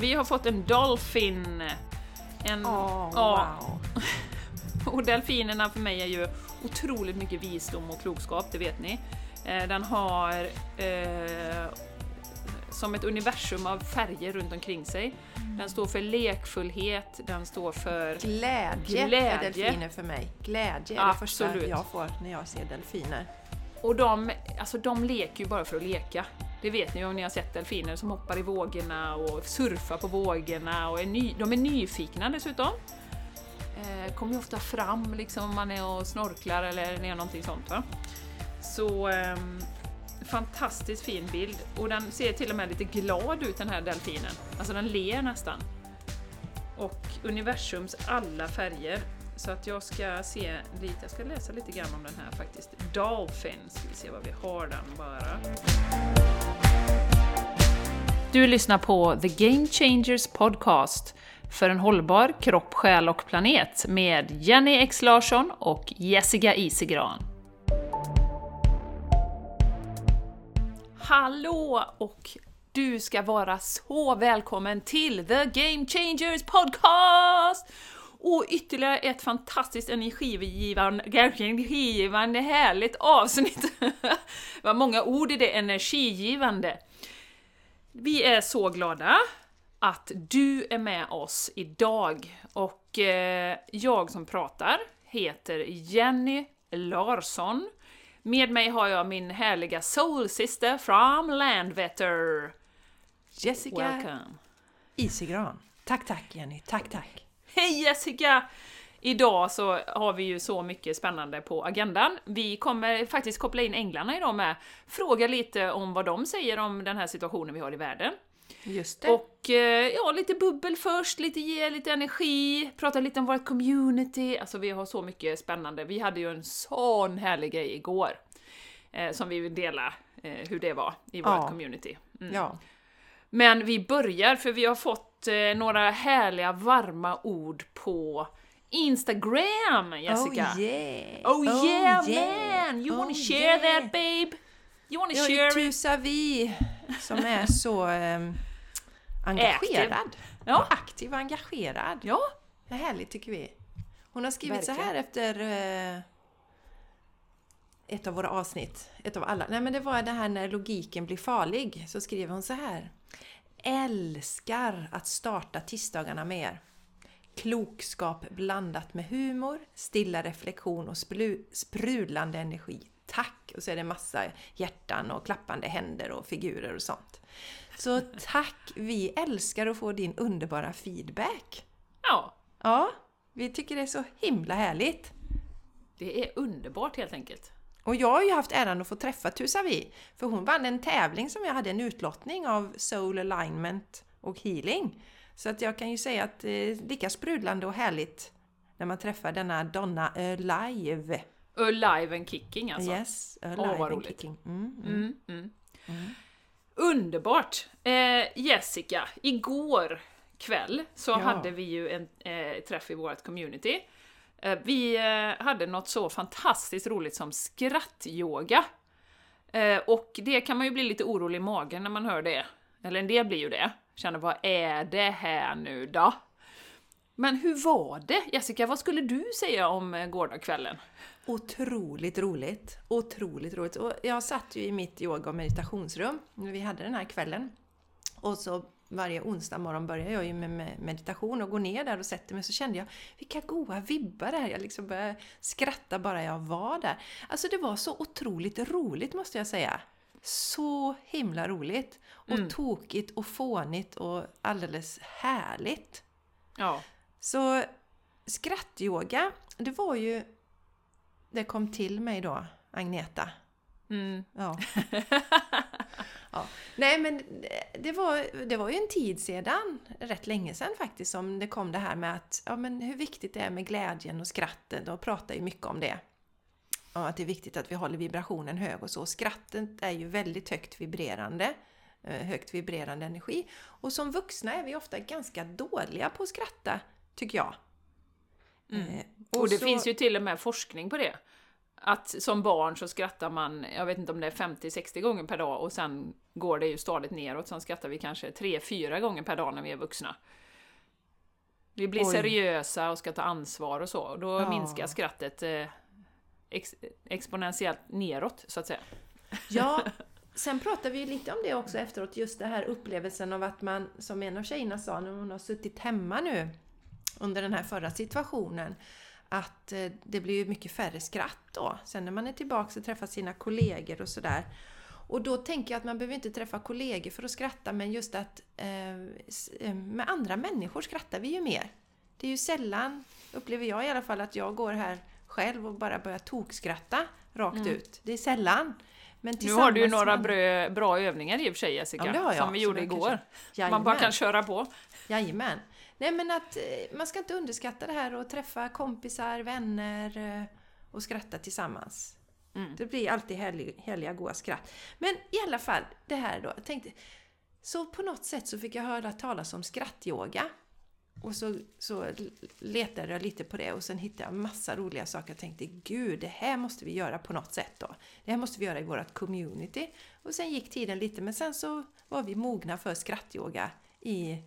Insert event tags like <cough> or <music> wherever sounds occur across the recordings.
Vi har fått en Dolphin. En, Åh, ja, wow. <laughs> och delfinerna för mig är ju otroligt mycket visdom och klokskap, det vet ni. Eh, Den har eh, som ett universum av färger runt omkring sig. Den står för lekfullhet, den står för... Glädje, Glädje. är delfiner för mig. Glädje är det första Absolut. jag får när jag ser delfiner. Och de, alltså de leker ju bara för att leka. Det vet ni om ni har sett delfiner som hoppar i vågorna och surfar på vågorna och är ny, de är nyfikna dessutom. Eh, kommer ju ofta fram liksom om man är och snorklar eller är någonting sånt. Va? Så eh, fantastiskt fin bild och den ser till och med lite glad ut den här delfinen. Alltså den ler nästan. Och universums alla färger. Så att jag ska se lite, jag ska läsa lite grann om den här faktiskt. Dolphin, ska vi se vad vi har den bara. Du lyssnar på The Game Changers Podcast för en hållbar kropp, själ och planet med Jenny X Larsson och Jessica Isegran. Hallå och du ska vara så välkommen till The Game Changers Podcast! Och ytterligare ett fantastiskt energigivande, energigivande härligt avsnitt. <laughs> Det var många ord i det, energigivande. Vi är så glada att du är med oss idag och eh, jag som pratar heter Jenny Larsson. Med mig har jag min härliga soul sister from Landvetter. Jessica Welcome! Isigran. Tack, tack Jenny. Tack, tack. Hej Jessica! Idag så har vi ju så mycket spännande på agendan. Vi kommer faktiskt koppla in änglarna idag med, fråga lite om vad de säger om den här situationen vi har i världen. Just det. Och eh, ja, lite bubbel först, lite ge lite energi, prata lite om vårt community. Alltså vi har så mycket spännande. Vi hade ju en sån härlig grej igår. Eh, som vi vill dela eh, hur det var i vårt Ja. community. Mm. Ja. Men vi börjar, för vi har fått eh, några härliga varma ord på Instagram, Jessica. Oh yeah! Oh, yeah, yeah. man! You wanna Oh, share yeah. that babe? You wanna Jag share är it? Tusa Vi som är <laughs> så ehm, engagerad. Ja. Och aktiv och engagerad. Ja, Det är härligt tycker vi. Hon har skrivit så Verkligen. här efter eh, ett av våra avsnitt. Ett av alla. Nej men det var det här när logiken blir farlig. Så skriver hon så här. Älskar att starta tisdagarna med er. Klokskap blandat med humor, stilla reflektion och sprudlande energi. Tack! Och så är det massa hjärtan och klappande händer och figurer och sånt. Så tack! Vi älskar att få din underbara feedback. ja. Ja, vi tycker det är så himla härligt. Det är underbart helt enkelt. Och jag har ju haft äran att få träffa Tusavi, för hon vann en tävling som jag hade en utlottning av Soul Alignment och Healing. Så att jag kan ju säga att det är lika sprudlande och härligt när man träffar denna Donna Alive. Alive and kicking alltså. Yes, Alive vad and roligt. kicking. Mm, mm. Mm, mm. Underbart! Eh, Jessica, igår kväll så Ja. hade vi ju en eh, träff i vårt community. Eh, vi eh, hade något så fantastiskt roligt som skrattyoga. Eh, och det kan man ju bli lite orolig i magen när man hör det. Eller en del blir ju det. Känner, vad är det här nu då? Men hur var det? Jessica, vad skulle du säga om gårdagskvällen? Otroligt roligt. Otroligt roligt. Och jag satt ju i mitt yoga och meditationsrum när vi hade den här kvällen. Och så varje onsdag morgon börjar jag ju med med meditation och går ner där och sätter mig så kände jag vilka goa vibbar det här. Jag liksom började skratta bara jag var där. Alltså det var så otroligt roligt måste jag säga. Så himla roligt. Och Mm. tokigt och fånigt och alldeles härligt. Ja. Så skrattyoga, det var ju... Det kom till mig då, Agneta. Mm. Ja. <laughs> ja. Nej men det var, det var ju en tid sedan, rätt länge sedan faktiskt, som det kom det här med att ja, men hur viktigt det är med glädjen och skrattet. Och pratar ju mycket om det. Och att det är viktigt att vi håller vibrationen hög och så. Skrattet är ju väldigt högt vibrerande. eh, Högt vibrerande energi. Och som vuxna är vi ofta ganska dåliga på att skratta, tycker jag. Mm. Eh, Och det så- finns ju till och med forskning på det. Att som barn så skrattar man, jag vet inte om det är 50-60 gånger per dag och sen går det ju stadigt neråt, sen skrattar vi kanske 3-4 gånger per dag när vi är vuxna. Vi blir Oj. seriösa och ska ta ansvar och så, och då Ja. minskar skrattet eh, ex, exponentiellt neråt, så att säga. Ja, <laughs> sen pratade vi ju lite om det också efteråt, just det här upplevelsen av att man, som en av tjejerna sa när hon har suttit hemma nu under den här förra situationen, att eh, det blir ju mycket färre skratt då. Sen när man är tillbaka och träffar sina kollegor och sådär. Och då tänker jag att man behöver inte träffa kollegor för att skratta, men just att eh, eh, med andra människor skrattar vi ju mer. Det är ju sällan, upplever jag i alla fall, att jag går här själv och bara börjar tokskratta rakt ut. Det är sällan. Men Nu har du ju några brö, bra övningar i och för sig Jessica, Ja, jag, som vi gjorde igår. kanske- Man bara kan köra på. Jajamän. Nej men att eh, man ska inte underskatta det här och träffa kompisar, vänner eh, och skratta tillsammans. Mm. Det blir alltid härlig, härliga goa skratt. Men i alla fall, det här då. Jag tänkte, så på något sätt så fick jag höra talas om skrattyoga. Och så, så letade jag lite på det och sen hittade jag massa roliga saker. Jag tänkte, gud, det här måste vi göra på något sätt då. Det här måste vi göra i vårt community. Och sen gick tiden lite, men sen så var vi mogna för skrattyoga i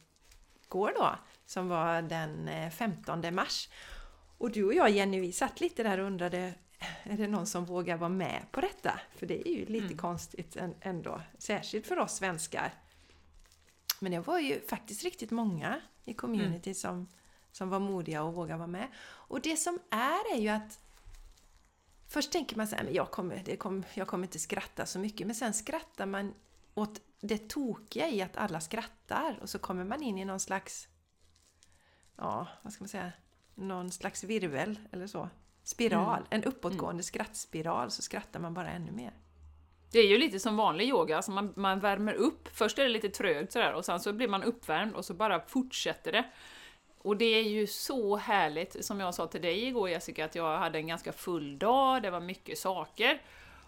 går då, som var den eh, 15 mars. Och du och jag Jenny, vi satt lite där och undrade, är det någon som vågar vara med på detta? För det är ju lite konstigt än- ändå, särskilt för oss svenskar. Men det var ju faktiskt riktigt många i community som, som var modiga och vågade vara med. Och det som är är ju att Först tänker man så här, men jag kommer, det kommer, jag kommer inte skratta så mycket. Men sen skrattar man åt det tokiga i att alla skrattar. Och så kommer man in i någon slags, ja, vad ska man säga, någon slags virvel eller så. Spiral, en uppåtgående skrattspiral, så skrattar man bara ännu mer. Det är ju lite som vanlig yoga, alltså man, man värmer upp. Först är det lite trögt sådär och sen så blir man uppvärmd och så bara fortsätter det. Och det är ju så härligt, som jag sa till dig igår Jessica, att jag hade en ganska full dag, det var mycket saker.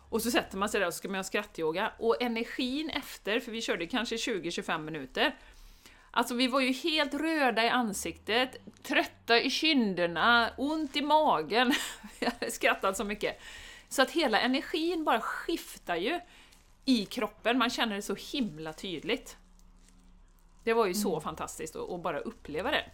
Och så sätter man sig där och så ska man göra skrattyoga. Och energin efter, för vi körde kanske 20-25 minuter, Alltså vi var ju helt röda i ansiktet, trötta i kinderna, ont i magen. <laughs> Vi hade skrattat så mycket. Så att hela energin bara skiftar ju i kroppen, man känner det så himla tydligt. Det var ju så fantastiskt att, bara uppleva det.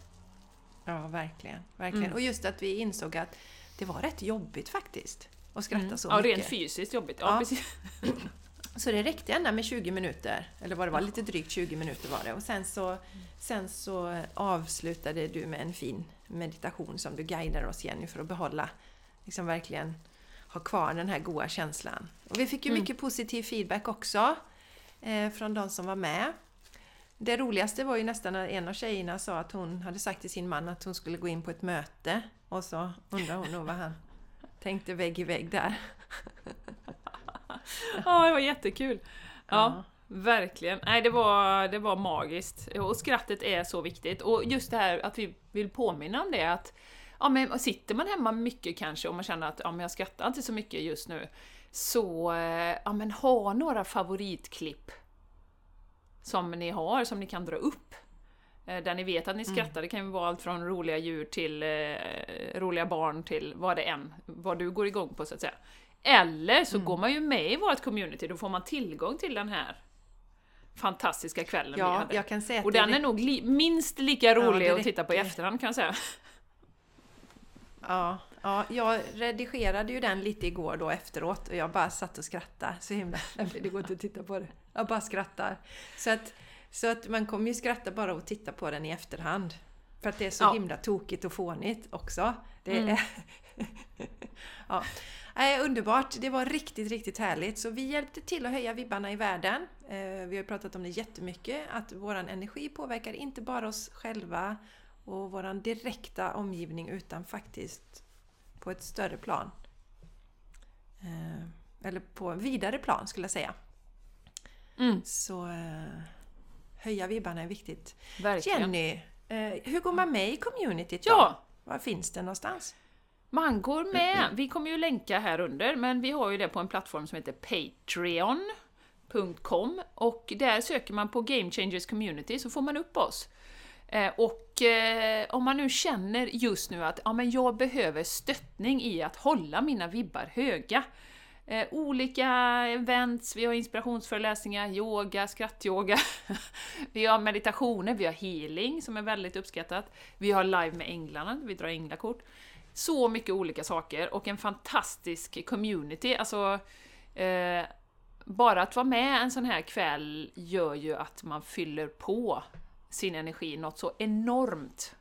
Ja, verkligen. verkligen. Och just att vi insåg att det var rätt jobbigt faktiskt. Att skratta så Ja, mycket. rent fysiskt jobbigt. Ja, Ja. precis. <clears throat> Så det räckte ända med 20 minuter, eller vad det var, lite drygt 20 minuter var det. Och sen så, sen så avslutade du med en fin meditation som du guidar oss Jenny för att behålla, liksom verkligen ha kvar den här goa känslan. Och vi fick ju mycket positiv feedback också eh, från de som var med. Det roligaste var ju nästan när en av tjejerna sa att hon hade sagt till sin man att hon skulle gå in på ett möte och så undrar hon nog vad han tänkte vägg i vägg där. <laughs> <laughs> Ja, det var jättekul. Ja, verkligen. Nej, det var, det var magiskt. Och skrattet är så viktigt. Och just det här att vi vill påminna om det, att ja, men sitter man hemma mycket kanske och man känner att ja, men jag skrattar inte så mycket just nu, så eh, ja, men ha några favoritklipp som ni har, som ni kan dra upp. Eh, Där ni vet att ni skrattar, det kan ju vara allt från roliga djur till eh, roliga barn till vad det än, vad du går igång på så att säga. Eller så går man ju med i vårt community, då får man tillgång till den här fantastiska kvällen vi Ja, hade. jag kan säga att Och den är nog li- minst lika rolig det att titta på i efterhand kan jag säga. Ja, ja, jag redigerade ju den lite igår då efteråt och jag bara satt och skrattade. Så himla <laughs> Det går inte att titta på det. Jag bara skrattar. Så att, så att man kommer ju skratta bara att titta på den i efterhand. För att det är så Ja. himla tokigt och fånigt också. Det Mm. är... <laughs> ja. Nej, underbart! Det var riktigt, riktigt härligt. Så vi hjälpte till att höja vibbarna i världen. Eh, Vi har pratat om det jättemycket, att våran energi påverkar inte bara oss själva och våran direkta omgivning utan faktiskt på ett större plan. Eh, Eller på en vidare plan skulle jag säga. Mm, Så eh, höja vibbarna är viktigt. verkligen. Jenny, eh, hur går man med i communityt då? Ja, Var finns det någonstans? Man går med. Vi kommer ju länka här under, men vi har ju det på en plattform som heter Patreon.com och där söker man på Game Changers Community så får man upp oss. Eh, och eh, om man nu känner just nu att ja, men jag behöver stöttning i att hålla mina vibbar höga. Eh, olika events, vi har inspirationsföreläsningar, yoga, skrattyoga, <laughs> vi har meditationer, vi har healing som är väldigt uppskattat, vi har live med änglarna, vi drar änglakort. Så mycket olika saker och en fantastisk community. Alltså, eh, bara att vara med en sån här kväll gör ju att man fyller på sin energi något så enormt.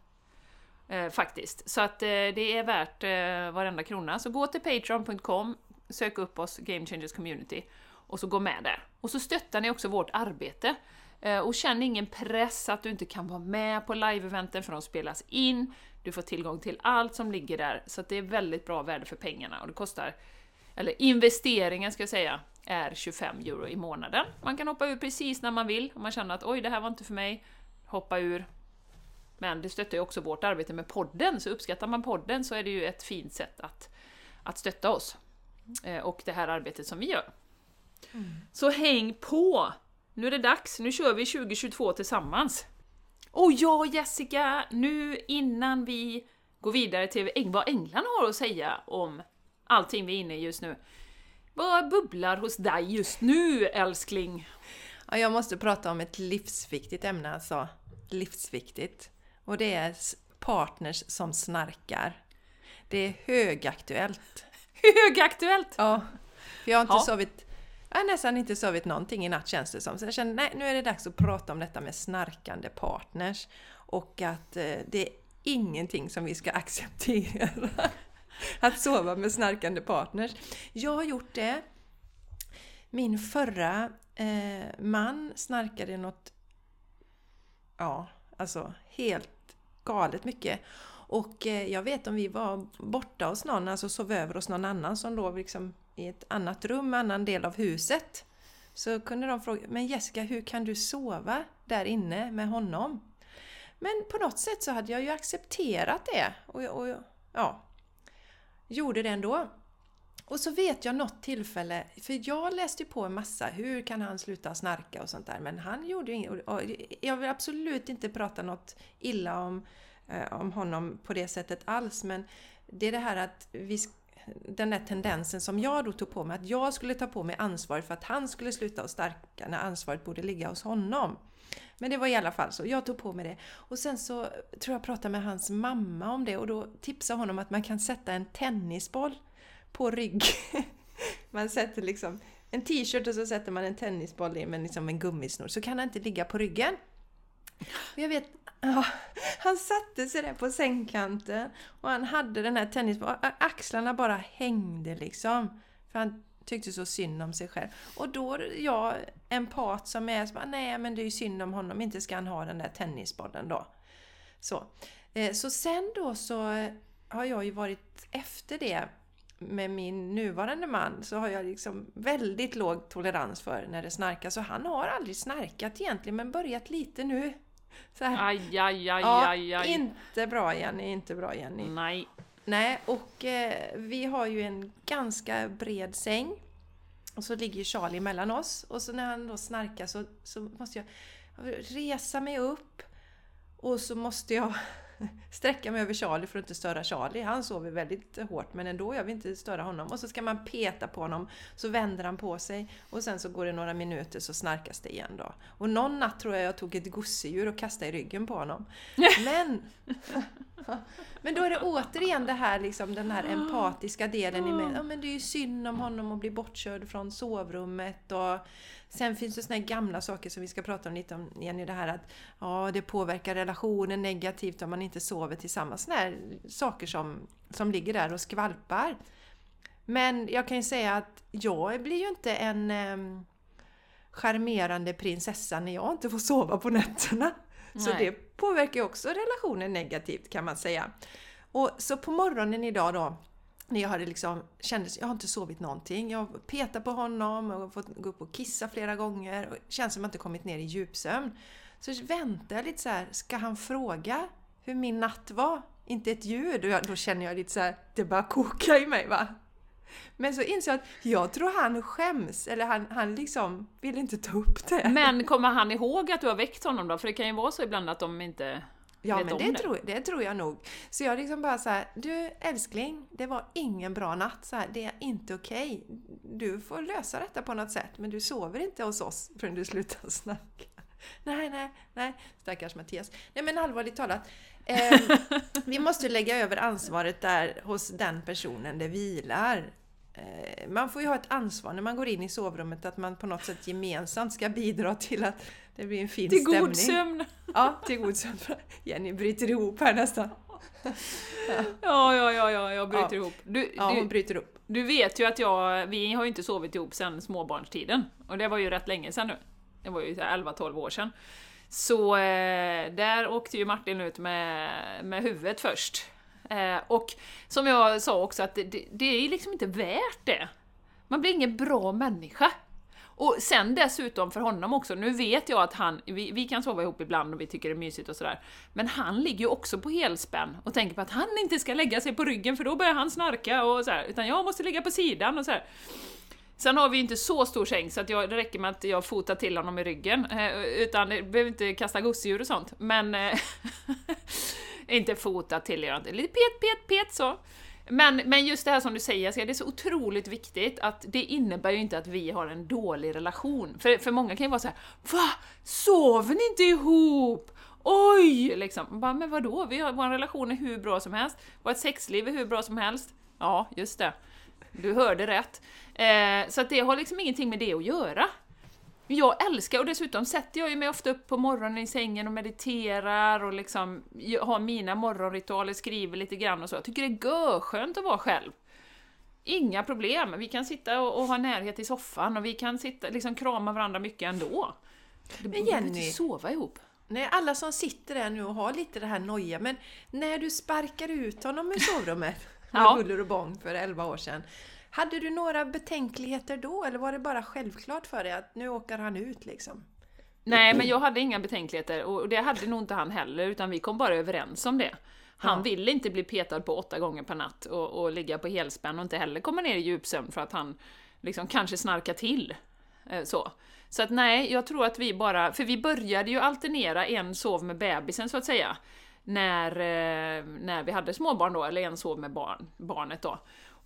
Eh, faktiskt. Så att eh, det är värt eh, varenda krona. Så gå till patreon.com, sök upp oss, Game Changers Community, och så gå med där. Och så stöttar ni också vårt arbete. Eh, och känn ingen press att du inte kan vara med på live-eventen för de spelas in. Du får tillgång till allt som ligger där, så det är väldigt bra värde för pengarna och det kostar, eller investeringen ska jag säga, är 25 euro i månaden. Man kan hoppa ur precis när man vill, om man känner att oj, det här var inte för mig, hoppa ur. Men det stöttar ju också vårt arbete med podden, så uppskattar man podden så är det ju ett fint sätt att, att stötta oss eh, och det här arbetet som vi gör. Mm. Så häng på! Nu är det dags, nu kör vi 2022 tillsammans! Och ja, Jessica, nu innan vi går vidare till vad änglarna har att säga om allting vi är inne i just nu. Vad bubblar hos dig just nu, älskling? Ja, jag måste prata om ett livsviktigt ämne alltså. Livsviktigt. Och det är partners som snarkar. Det är högaktuellt. <laughs> Högaktuellt! Ja. För jag har inte ja. sovit Äh, jag har nästan inte sovit någonting i natt känns det som. Så jag känner nej, nu är det dags att prata om detta med snarkande partners. Och att eh, det är ingenting som vi ska <laughs> acceptera. att sova med snarkande partners. Jag har gjort det. Min förra eh, man snarkade något, ja, alltså helt galet mycket. Och eh, jag vet om vi var borta hos någon, alltså sov över hos någon annan som då liksom i ett annat rum, annan del av huset. Så kunde de fråga, men Jessica hur kan du sova där inne med honom? Men på något sätt så hade jag ju accepterat det och, och ja, gjorde det ändå. Och så vet jag något tillfälle, för jag läste på en massa, hur kan han sluta snarka och sånt där, men han gjorde ju inget. Jag vill absolut inte prata något illa om, eh, om honom på det sättet alls, men det är det här att vi den där tendensen som jag då tog på mig, att jag skulle ta på mig ansvaret för att han skulle sluta att starka när ansvaret borde ligga hos honom. Men det var i alla fall så, jag tog på mig det. Och sen så tror jag pratade med hans mamma om det och då tipsade honom att man kan sätta en tennisboll på rygg. <laughs> man sätter liksom en t-shirt och så sätter man en tennisboll i med liksom en gummisnor så kan han inte ligga på ryggen. Och jag vet, ja, han satte sig där på sängkanten och han hade den här tennisbollen, axlarna bara hängde liksom. För han tyckte så synd om sig själv. Och då jag, en part som är så bara, nej men det är ju synd om honom, inte ska han ha den där tennisbollen då. Så, eh, så sen då så eh, har jag ju varit efter det med min nuvarande man så har jag liksom väldigt låg tolerans för när det snarkas. Så han har aldrig snarkat egentligen men börjat lite nu. <laughs> Så här. Aj, aj, aj, ja, aj, aj. Inte bra Jenny, inte bra Jenny. Nej. Nej, och eh, vi har ju en ganska bred säng. Och så ligger Charlie mellan oss. Och så när han då snarkar så, så måste jag resa mig upp. Och så måste jag <laughs> sträcka mig över Charlie för att inte störa Charlie. Han sover väldigt hårt men ändå, jag vill inte störa honom. Och så ska man peta på honom, så vänder han på sig och sen så går det några minuter så snarkas det igen då. Och någon natt tror jag jag tog ett gosedjur och kastade i ryggen på honom. <laughs> Men, <laughs> men då är det återigen det här, liksom, den här empatiska delen i mig. Ja, men det är ju synd om honom att bli bortkörd från sovrummet och Sen finns det såna här gamla saker som vi ska prata om lite om igen i det här att ja, det påverkar relationen negativt om man inte sover tillsammans. Såna här saker som, som ligger där och skvalpar. Men jag kan ju säga att jag blir ju inte en eh, charmerande prinsessa när jag inte får sova på nätterna. Nej. Så det påverkar ju också relationen negativt kan man säga. Och så på morgonen idag då när jag hade liksom, kändes, jag har inte sovit någonting. Jag har petat på honom och fått gå upp och kissa flera gånger. Och känns som att jag inte kommit ner i djupsömn. Så väntar jag lite så här, ska han fråga hur min natt var? Inte ett ljud. Och jag, då känner jag lite så här, det bara koka i mig va. Men så inser jag att jag tror han skäms, eller han, han liksom vill inte ta upp det. Men kommer han ihåg att du har väckt honom då? För det kan ju vara så ibland att de inte Ja, vet men om det, Tror, det tror jag nog. Så jag liksom bara så här, du älskling, det var ingen bra natt. Så här, det är inte okej. Du får lösa detta på något sätt, men du sover inte hos oss förrän du slutar <laughs> snacka. Nej, nej, nej. Stackars Mattias. Nej, men allvarligt talat. Eh, <laughs> vi måste lägga över ansvaret där hos den personen det vilar. Eh, man får ju ha ett ansvar när man går in i sovrummet att man på något sätt gemensamt ska bidra till att det blir en fin Till stämning. god sömn! Ja, till god sömn. Jenny bryter ihop här nästan. Ja, ja, ja, ja jag bryter Ja. ihop. Du, Ja, hon du, bryter upp. du vet ju att jag, vi har ju inte sovit ihop sedan småbarnstiden. Och det var ju rätt länge sedan nu. Det var ju så här 11-12 år sedan. Så eh, där åkte ju Martin ut med, med huvudet först. Eh, och som jag sa också, att det, det, det är liksom inte värt det. Man blir ingen bra människa. Och sen dessutom för honom också, nu vet jag att han, vi, vi kan sova ihop ibland och vi tycker det är mysigt och sådär, men han ligger ju också på helspänn och tänker på att han inte ska lägga sig på ryggen för då börjar han snarka och sådär, utan jag måste ligga på sidan och sådär. Sen har vi ju inte så stor säng så att jag, det räcker med att jag fotar till honom i ryggen, eh, utan behöver inte kasta gosedjur och sånt, men... eh, <laughs> inte fota till er, lite pet, pet, pet så. Men, men just det här som du säger, Jessica, det är så otroligt viktigt att det innebär ju inte att vi har en dålig relation. För, för många kan ju vara så här: Va? Sover ni inte ihop? Oj! Liksom. Bara, men vadå? Vi har, vår relation är hur bra som helst. Vårt sexliv är hur bra som helst. Ja, just det. Du hörde rätt. Eh, så att det har liksom ingenting med det att göra. Jag älskar, och dessutom sätter jag mig ofta upp på morgonen i sängen och mediterar och liksom har mina morgonritualer, skriver lite grann och så. Jag tycker det är görskönt att vara själv. Inga problem, vi kan sitta och, och ha närhet i soffan och vi kan sitta, liksom krama varandra mycket ändå. Det Men behöver inte Jenny- sova ihop. Nej, alla som sitter där nu och har lite det här noja, men när du sparkar ut honom ur sovrummet <laughs> med Ja. buller och bång för 11 år sedan. Hade du några betänkligheter då, eller var det bara självklart för dig att nu åker han ut liksom? Nej, men jag hade inga betänkligheter och det hade nog inte han heller, utan vi kom bara överens om det. Han Ja. ville inte bli petad på åtta gånger per natt och, och ligga på helspänn och inte heller komma ner i djupsömn för att han liksom kanske snarkar till. Eh, Så. Så att nej, jag tror att vi bara, för vi började ju alternera, en sov med bebisen så att säga, när, eh, när vi hade småbarn då, eller en sov med barn, barnet då.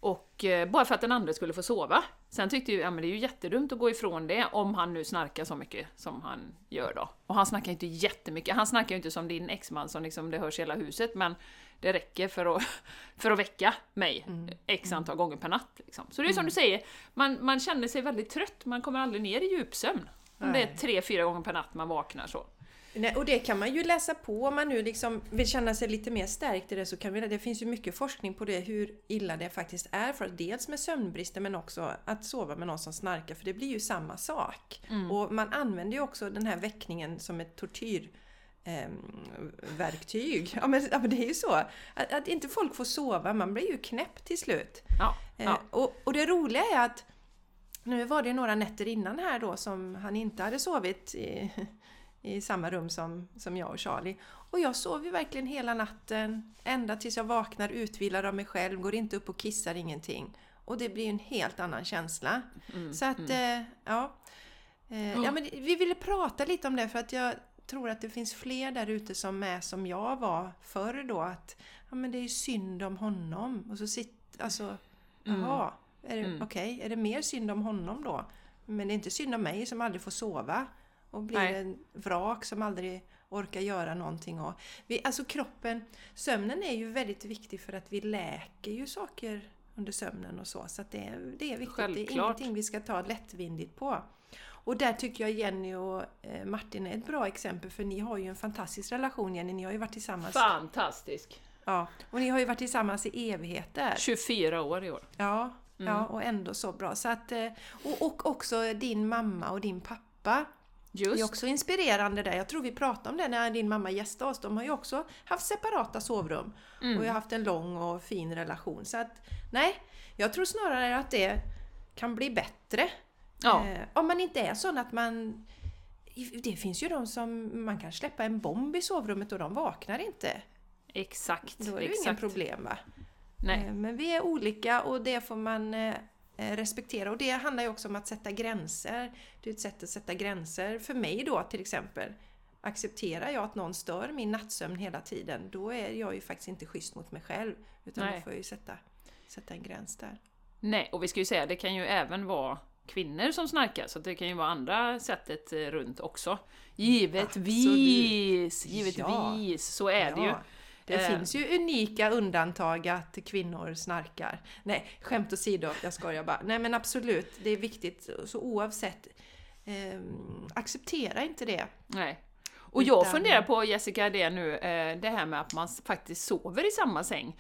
Och eh, bara för att den andra skulle få sova. Sen tyckte ju, ja men det är ju jättedumt att gå ifrån det om han nu snarkar så mycket som han gör då. Och han snackar ju inte jättemycket, han snackar ju inte som din exman som liksom det hörs i hela huset, men det räcker för att, <laughs> för att väcka mig x antal gånger per natt. Liksom. Så det är som du säger, man, man känner sig väldigt trött, man kommer aldrig ner i djupsömn. Om det är tre, fyra gånger per natt man vaknar så. Nej, och det kan man ju läsa på om man nu liksom vill känna sig lite mer stärkt i det. Så kan vi, det finns ju mycket forskning på det, hur illa det faktiskt är. För dels med sömnbrister men också att sova med någon som snarkar. För det blir ju samma sak. Och man använder ju också den här väckningen som ett tortyr ehm, verktyg. Ja men, ja men det är ju så. Att, att inte folk får sova, man blir ju knäpp till slut. Ja, Eh, ja. och, och det roliga är att nu var det några nätter innan här då som han inte hade sovit i, i samma rum som, som jag och Charlie. Och jag sov ju verkligen hela natten, ända tills jag vaknar utvilad av mig själv, går inte upp och kissar ingenting. Och det blir ju en helt annan känsla. Mm, Så att, eh, ja. Eh, ja men vi ville prata lite om det för att jag tror att det finns fler där ute som är som jag var förr då. Att ja, men det är ju synd om honom. Och så sitter, alltså, jaha, är det, Mm. okej, är det mer synd om honom då? Men det är inte synd om mig som aldrig får sova. Och blir Nej. en vrak som aldrig orkar göra någonting. Och vi, alltså kroppen, sömnen är ju väldigt viktig för att vi läker ju saker under sömnen och så. Så att det, är- det är viktigt. Det är Självklart. ingenting vi ska ta lättvindigt på. Och där tycker jag Jenny och eh, Martin är ett bra exempel för ni har ju en fantastisk relation Jenny. Ni har ju varit tillsammans. Fantastisk! Ja, och ni har ju varit tillsammans i evigheter. 24 år i år. Ja, Mm. ja och ändå så bra. Så att, eh, och, och också din mamma och din pappa. Det är Just. också inspirerande där. Jag tror vi pratade om det när din mamma gästade oss. De har ju också haft separata sovrum. Mm. Och vi har haft en lång och fin relation. Så att, nej, jag tror snarare att det kan bli bättre. Ja. Eh, om man inte är sån att man... Det finns ju de som man kan släppa en bomb i sovrummet och de vaknar inte. Exakt. Då är det ju inga problem va? Nej. Eh, Men vi är olika och det får man eh, respektera. Och det handlar ju också om att sätta gränser. Det är ett sätt att sätta gränser. För mig då till exempel. accepterar jag att någon stör min nattsömn hela tiden, då är jag ju faktiskt inte schysst mot mig själv. Utan Nej. då får jag ju sätta, sätta en gräns där. Nej, och vi ska ju säga, det kan ju även vara kvinnor som snarkar, så det kan ju vara andra sättet eh, runt också. Givetvis! Givetvis! Så är det ju. Det Eh. finns ju unika undantag att kvinnor snarkar. Nej, skämt åsido, jag skojar bara. Nej men absolut, det är viktigt. Så oavsett, eh, acceptera inte det. Nej. Och jag Utan- funderar på, Jessica, det nu, eh, det här med att man faktiskt sover i samma säng.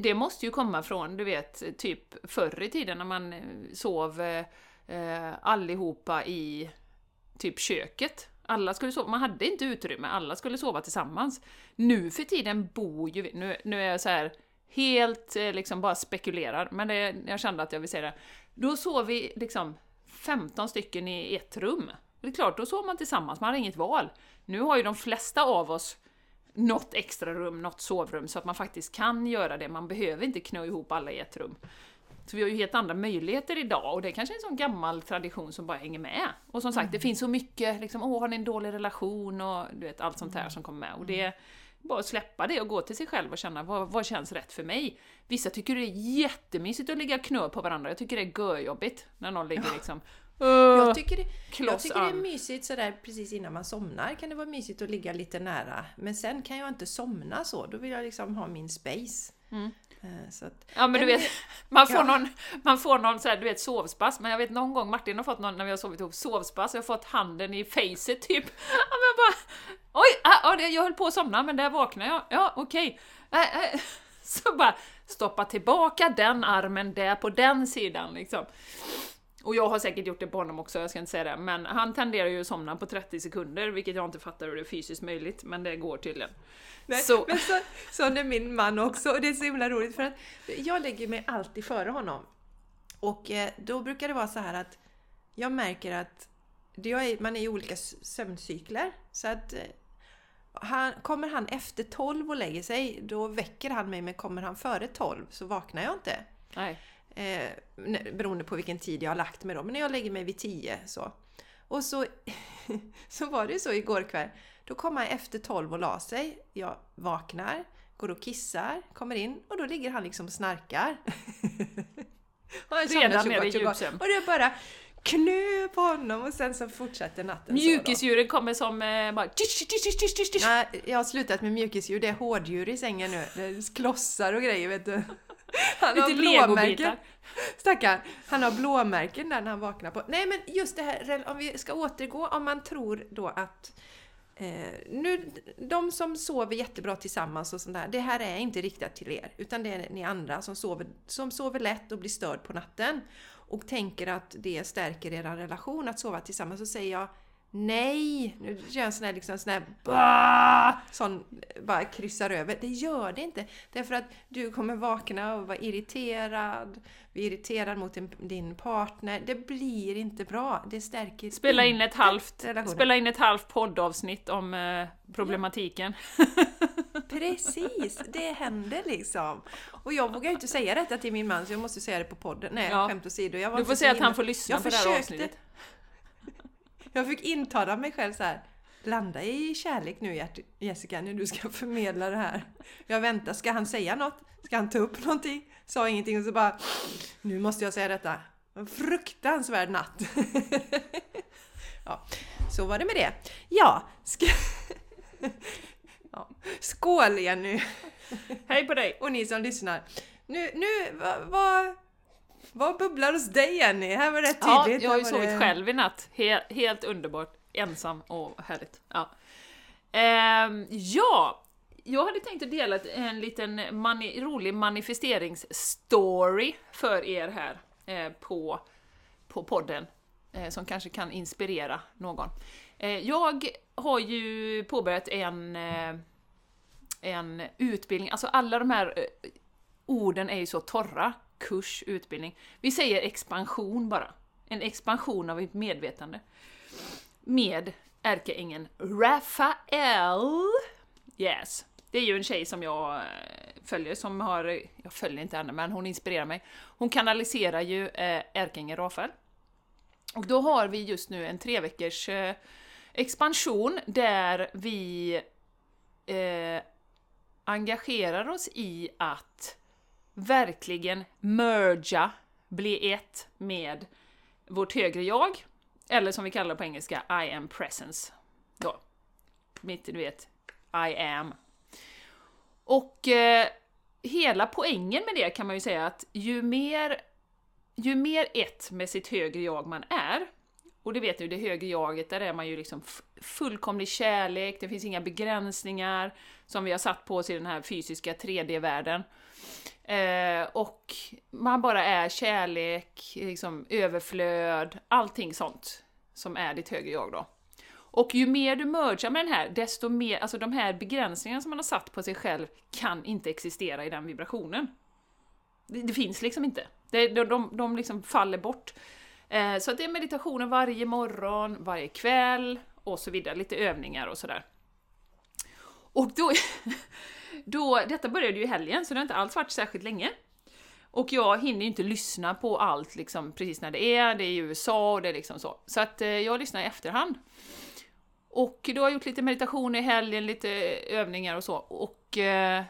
Det måste ju komma från, du vet, typ förr i tiden när man eh, sov eh, eh, allihopa i typ köket. Alla skulle sova, man hade inte utrymme, alla skulle sova tillsammans. Nu för tiden bor ju vi, nu, nu är jag så här helt eh, liksom bara spekulerar, men det, jag kände att jag vill säga det. Då sov vi liksom 15 stycken i ett rum. Det är klart, då sov man tillsammans, man hade inget val. Nu har ju de flesta av oss något extra rum, något sovrum, så att man faktiskt kan göra det. Man behöver inte knö ihop alla i ett rum. Så vi har ju helt andra möjligheter idag och det är kanske är en sån gammal tradition som bara hänger med. Och som sagt, det finns så mycket, liksom, åh, har ni en dålig relation och du vet, allt sånt här som kommer med. Och det är bara att släppa det och gå till sig själv och känna vad, vad känns rätt för mig. Vissa tycker det är jättemysigt att ligga knö på varandra, jag tycker det är görjobbigt när någon ligger liksom Jag tycker, det, jag tycker det är mysigt sådär precis innan man somnar kan det vara mysigt att ligga lite nära. Men sen kan jag inte somna så, då vill jag liksom ha min space. Mm. Eh, Så att, Ja men du vet, man får ja. någon, man får någon så här, du vet sovspass, men jag vet någon gång Martin har fått någon när vi har sovit ihop sovspass, jag har fått handen i facet typ. Ja, men jag bara, oj, ah, det- jag höll på att somna men där vaknade jag, ja okej. Äh, äh. <laughs> Så bara stoppa tillbaka den armen där på den sidan liksom. Och jag har säkert gjort det på honom också, jag ska inte säga det, men han tenderar ju att somna på 30 sekunder, vilket jag inte fattar hur det är fysiskt möjligt, men det går tydligen. Nej, Så- Men så, sån är min man också och det är så himla roligt för att jag lägger mig alltid före honom. Och eh, då brukar det vara så här att jag märker att är, man är i olika sömncykler. Så att eh, han, kommer han efter 12 och lägger sig, då väcker han mig. Men kommer han före 12 så vaknar jag inte. Nej. Eh, beroende på vilken tid jag har lagt mig då. Men när jag lägger mig vid 10 så. Och så, <laughs> så var det så igår kväll. Då kom han efter 12 och la sig. Jag vaknar, går och kissar, kommer in och då ligger han liksom och snarkar. <laughs> och han Redan nere i djupsömn. Och det är bara knö på honom och sen så fortsätter natten. Mjukisdjuret kommer som eh, bara tisch, tisch, tisch, tisch. Nej, jag har slutat med mjukisdjur. Det är hårddjur i sängen nu. Det är klossar och grejer vet du. Han har Lite blåmärken. Stackarn, han har blåmärken där när han vaknar på. Nej men just det här, om vi ska återgå, om man tror då att eh, nu, de som sover jättebra tillsammans och sånt där, det här är inte riktat till er. Utan det är ni andra som sover, som sover lätt och blir störd på natten. Och tänker att det stärker er relation att sova tillsammans. Så säger jag Nej! Nu gör jag en sån här, liksom, sån här bah! sån, bara kryssar över. Det gör det inte. Därför att du kommer vakna och vara irriterad, bli irriterad mot din, din partner. Det blir inte bra. Det stärker Spela in ett halvt, relationen. spela in ett halvt poddavsnitt om eh, problematiken. Precis, det händer liksom. Och jag vågar ju inte säga detta till min man så jag måste säga det på podden. Nej, Ja. skämt åsido. Jag var Du får säga att han får lyssna Jag på det här avsnittet. Jag fick intala mig själv så här. Landa i kärlek nu Jessica, när du ska <laughs> förmedla det här. Jag väntar, ska han säga något? Ska han ta upp någonting? Sa ingenting och så bara... Nu måste jag säga detta. En fruktansvärd natt. <laughs> Ja, så var det med det. Ja, ska... <laughs> Ja. Skål Jenny! Hej på dig! Och ni som lyssnar. Nu, nu, vad... vad vad bubblar hos dig Jenny? Här var det rätt Ja, tydligt. jag har ju sovit det- själv i natt. He helt underbart. Ensam och härligt. Ja. Ehm, ja, jag hade tänkt att dela en liten mani rolig manifesteringsstory för er här eh, på, på podden, eh, som kanske kan inspirera någon. Eh, jag har ju påbörjat en, eh, en utbildning, alltså alla de här eh, orden är ju så torra. Kurs, utbildning. Vi säger expansion bara. En expansion av mitt medvetande. Med ärkeängeln Rafael. Yes. Det är ju en tjej som jag eh, följer, som har... Jag följer inte henne, men hon inspirerar mig. Hon kanaliserar ju eh, ärkeängeln Rafael. Och då har vi just nu en tre veckors eh, expansion där vi eh, engagerar oss i att verkligen merga, bli ett med vårt högre jag, eller som vi kallar det på engelska, I am presence. Då. Mitt, du vet, I am. Och eh, hela poängen med det kan man ju säga att ju mer, ju mer ett med sitt högre jag man är, och det vet ni, det högre jaget, där är man ju liksom fullkomlig kärlek, det finns inga begränsningar som vi har satt på oss i den här fysiska 3D-världen. Eh, och man bara är kärlek, liksom överflöd, allting sånt som är ditt högre jag då. Och ju mer du mergar med den här, desto mer, alltså de här begränsningarna som man har satt på sig själv kan inte existera i den vibrationen. Det, det finns liksom inte. Det, de, de, de liksom faller bort. Eh, så det är meditationer varje morgon, varje kväll och så vidare, lite övningar och sådär. Och då, <laughs> då, detta började ju i helgen, så det har inte alls varit särskilt länge. Och jag hinner ju inte lyssna på allt liksom precis när det är, det är i USA och det är liksom så. Så att eh, jag lyssnar i efterhand. Och då har jag gjort lite meditation i helgen, lite övningar och så. Och eh,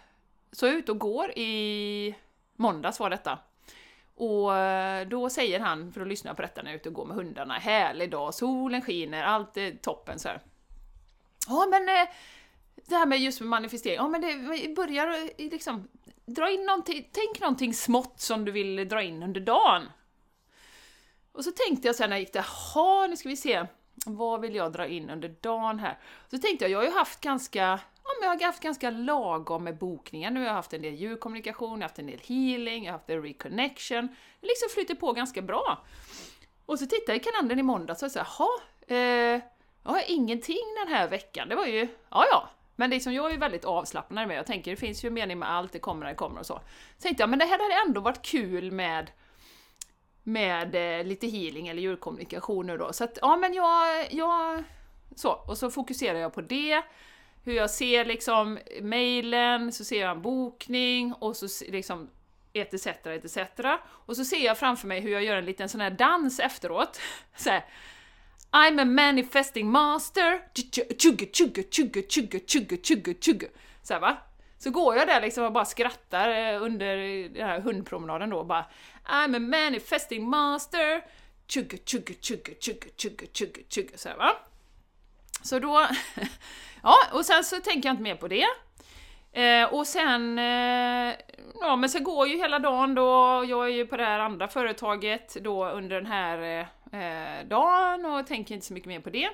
så är jag ute och går i måndags var detta. Och eh, då säger han, för att lyssna på detta när jag är ute och går med hundarna, härlig dag, solen skiner, allt är toppen så här. Ja men eh, det här med just med manifestering, ja men det börjar liksom, dra in någonting, tänk någonting smått som du vill dra in under dagen. Och så tänkte jag sen när jag gick där, jaha, nu ska vi se, vad vill jag dra in under dagen här? Så tänkte jag, jag har ju haft ganska, ja men jag har haft ganska lagom med bokningar nu. Jag har haft en del djurkommunikation, jag har haft en del healing, jag har haft en reconnection. Det liksom flyter på ganska bra. Och så tittade jag i kalendern i måndags och så jaha, eh, jag har ingenting den här veckan. Det var ju, ja ja. Men liksom, jag är ju väldigt avslappnad med Jag tänker, det finns ju mening med allt, det kommer när det kommer och så. Så tänkte jag, men det här hade ändå varit kul med med eh, lite healing eller djurkommunikation nu då. Så att, ja men jag, jag... Så, och så fokuserar jag på det. Hur jag ser liksom mejlen, så ser jag en bokning och så liksom etc, etc. Och så ser jag framför mig hur jag gör en liten sån här dans efteråt. <laughs> Så här, I'm a manifesting master. Chugga, chugga, chugga, chugga, chugga, chugga, chugga. Så här, va? Så går jag där liksom och bara skrattar under den här hundpromenaden då och bara I'm a manifesting master. Chugga, chugga, chugga, chugga, chugga, chugga, chugga, så här, va. Så då... ja, och sen så tänker jag inte mer på det. Eh, och sen... Eh, ja, men så går ju hela dagen då, jag är ju på det här andra företaget då under den här eh, Eh, dagen och tänker inte så mycket mer på det.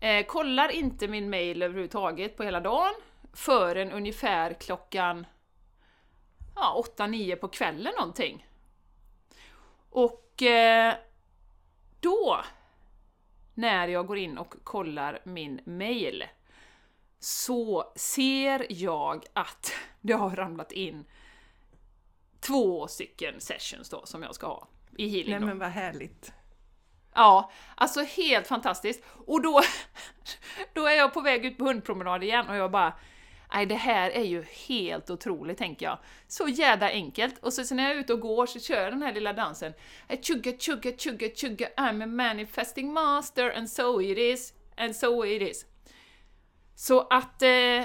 Eh, kollar inte min mail överhuvudtaget på hela dagen förrän ungefär klockan ja, 8-9 på kvällen någonting. Och eh, då, när jag går in och kollar min mail, så ser jag att <laughs> det har ramlat in två stycken sessions då som jag ska ha i healing. Nej men vad härligt! Ja, alltså helt fantastiskt. Och då, <laughs> då är jag på väg ut på hundpromenad igen och jag bara Nej, det här är ju helt otroligt, tänker jag. Så jädra enkelt. Och så, så när jag är ute och går så kör jag den här lilla dansen. Chugga, chugga, chugga, chugga, I'm a manifesting master and so it is, and so it is. Så att eh,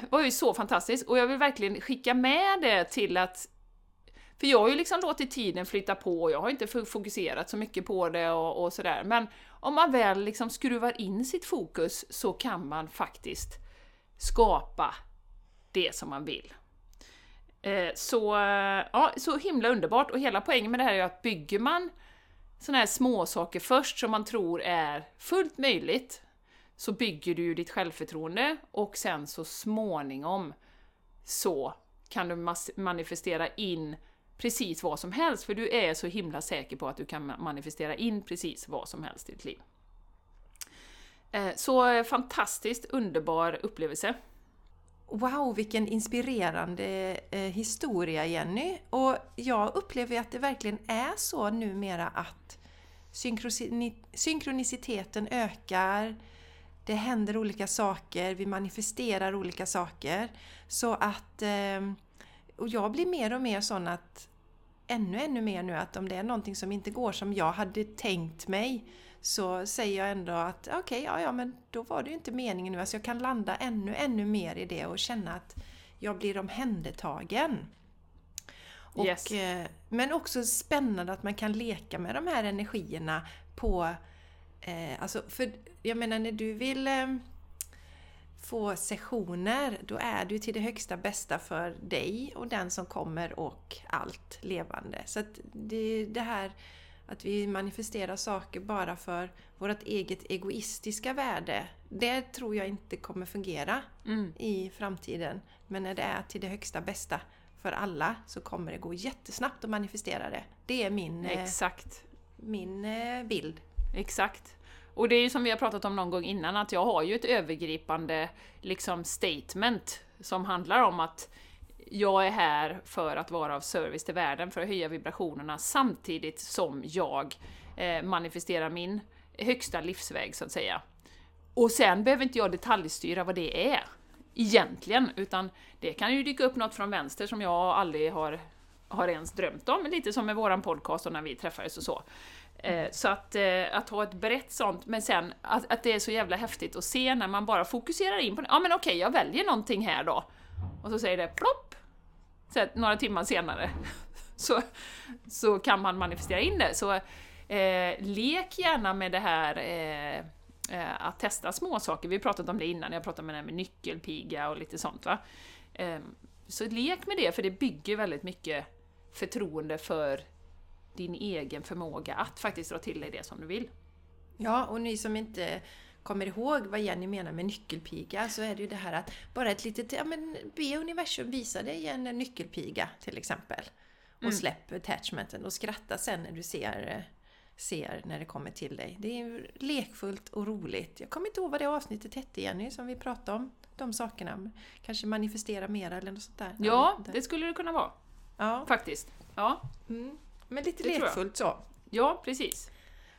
<clears throat> var ju så fantastiskt och jag vill verkligen skicka med det till att för jag har ju liksom låtit tiden flytta på och jag har inte fokuserat så mycket på det och, och sådär. Men om man väl liksom skruvar in sitt fokus så kan man faktiskt skapa det som man vill. Eh, så, eh, ja, så himla underbart och hela poängen med det här är att bygger man sådana här små saker först som man tror är fullt möjligt så bygger du ju ditt självförtroende och sen så småningom så kan du manifestera in precis vad som helst, för du är så himla säker på att du kan manifestera in precis vad som helst i ditt liv. Eh, så eh, fantastiskt underbar upplevelse. Wow, vilken inspirerande eh, historia Jenny! Och jag upplever att det verkligen är så numera att synkroniciteten ökar, det händer olika saker, vi manifesterar olika saker. Så att... Och jag blir mer och mer sån att ännu, ännu mer nu att om det är någonting som inte går som jag hade tänkt mig så säger jag ändå att okej, okay, ja, ja men då var det ju inte meningen nu. Alltså jag kan landa ännu, ännu mer i det och känna att jag blir omhändertagen. Och, Yes. eh, Men också spännande att man kan leka med de här energierna på... Eh, alltså för jag menar när du vill eh, få sessioner, då är ju till det högsta bästa för dig och den som kommer och allt levande. Så att det, det här att vi manifesterar saker bara för vårt eget egoistiska värde, det tror jag inte kommer fungera Mm. i framtiden. Men när det är till det högsta bästa för alla så kommer det gå jättesnabbt att manifestera det. Det är min, eh, Exakt. min eh, bild. Exakt. Och det är ju som vi har pratat om någon gång innan, att jag har ju ett övergripande liksom statement som handlar om att jag är här för att vara av service till världen, för att höja vibrationerna samtidigt som jag eh, manifesterar min högsta livsväg, så att säga. Och sen behöver inte jag detaljstyra vad det är, egentligen, utan det kan ju dyka upp något från vänster som jag aldrig har, har ens drömt om, lite som med våran podcast och när vi träffades och så. Eh, Så att, eh, att ha ett brett sånt, men sen att, att det är så jävla häftigt att se när man bara fokuserar in på det. Ja men okej, jag väljer någonting här då. Och så säger det plopp! Så att några timmar senare <laughs> så, så kan man manifestera in det. Så eh, lek gärna med det här eh, eh att testa små saker. Vi har pratat om det innan, jag pratade med det här med nyckelpiga och lite sånt va. Ehm, så lek med det, för det bygger väldigt mycket förtroende för din egen förmåga att faktiskt dra till dig det som du vill. Ja, och ni som inte kommer ihåg vad Jenny menar med nyckelpiga så är det ju det här att bara ett litet, ja men be universum visa dig en nyckelpiga till exempel. Och Mm. släpp attachmenten och skratta sen när du ser, ser när det kommer till dig. Det är lekfullt och roligt. Jag kommer inte ihåg vad det avsnittet hette Jenny som vi pratade om. De sakerna. Kanske manifestera mera eller något sånt där. Ja, det skulle det kunna vara. ja. Faktiskt. Ja, Mm. Men lite Det lekfullt så. ja precis.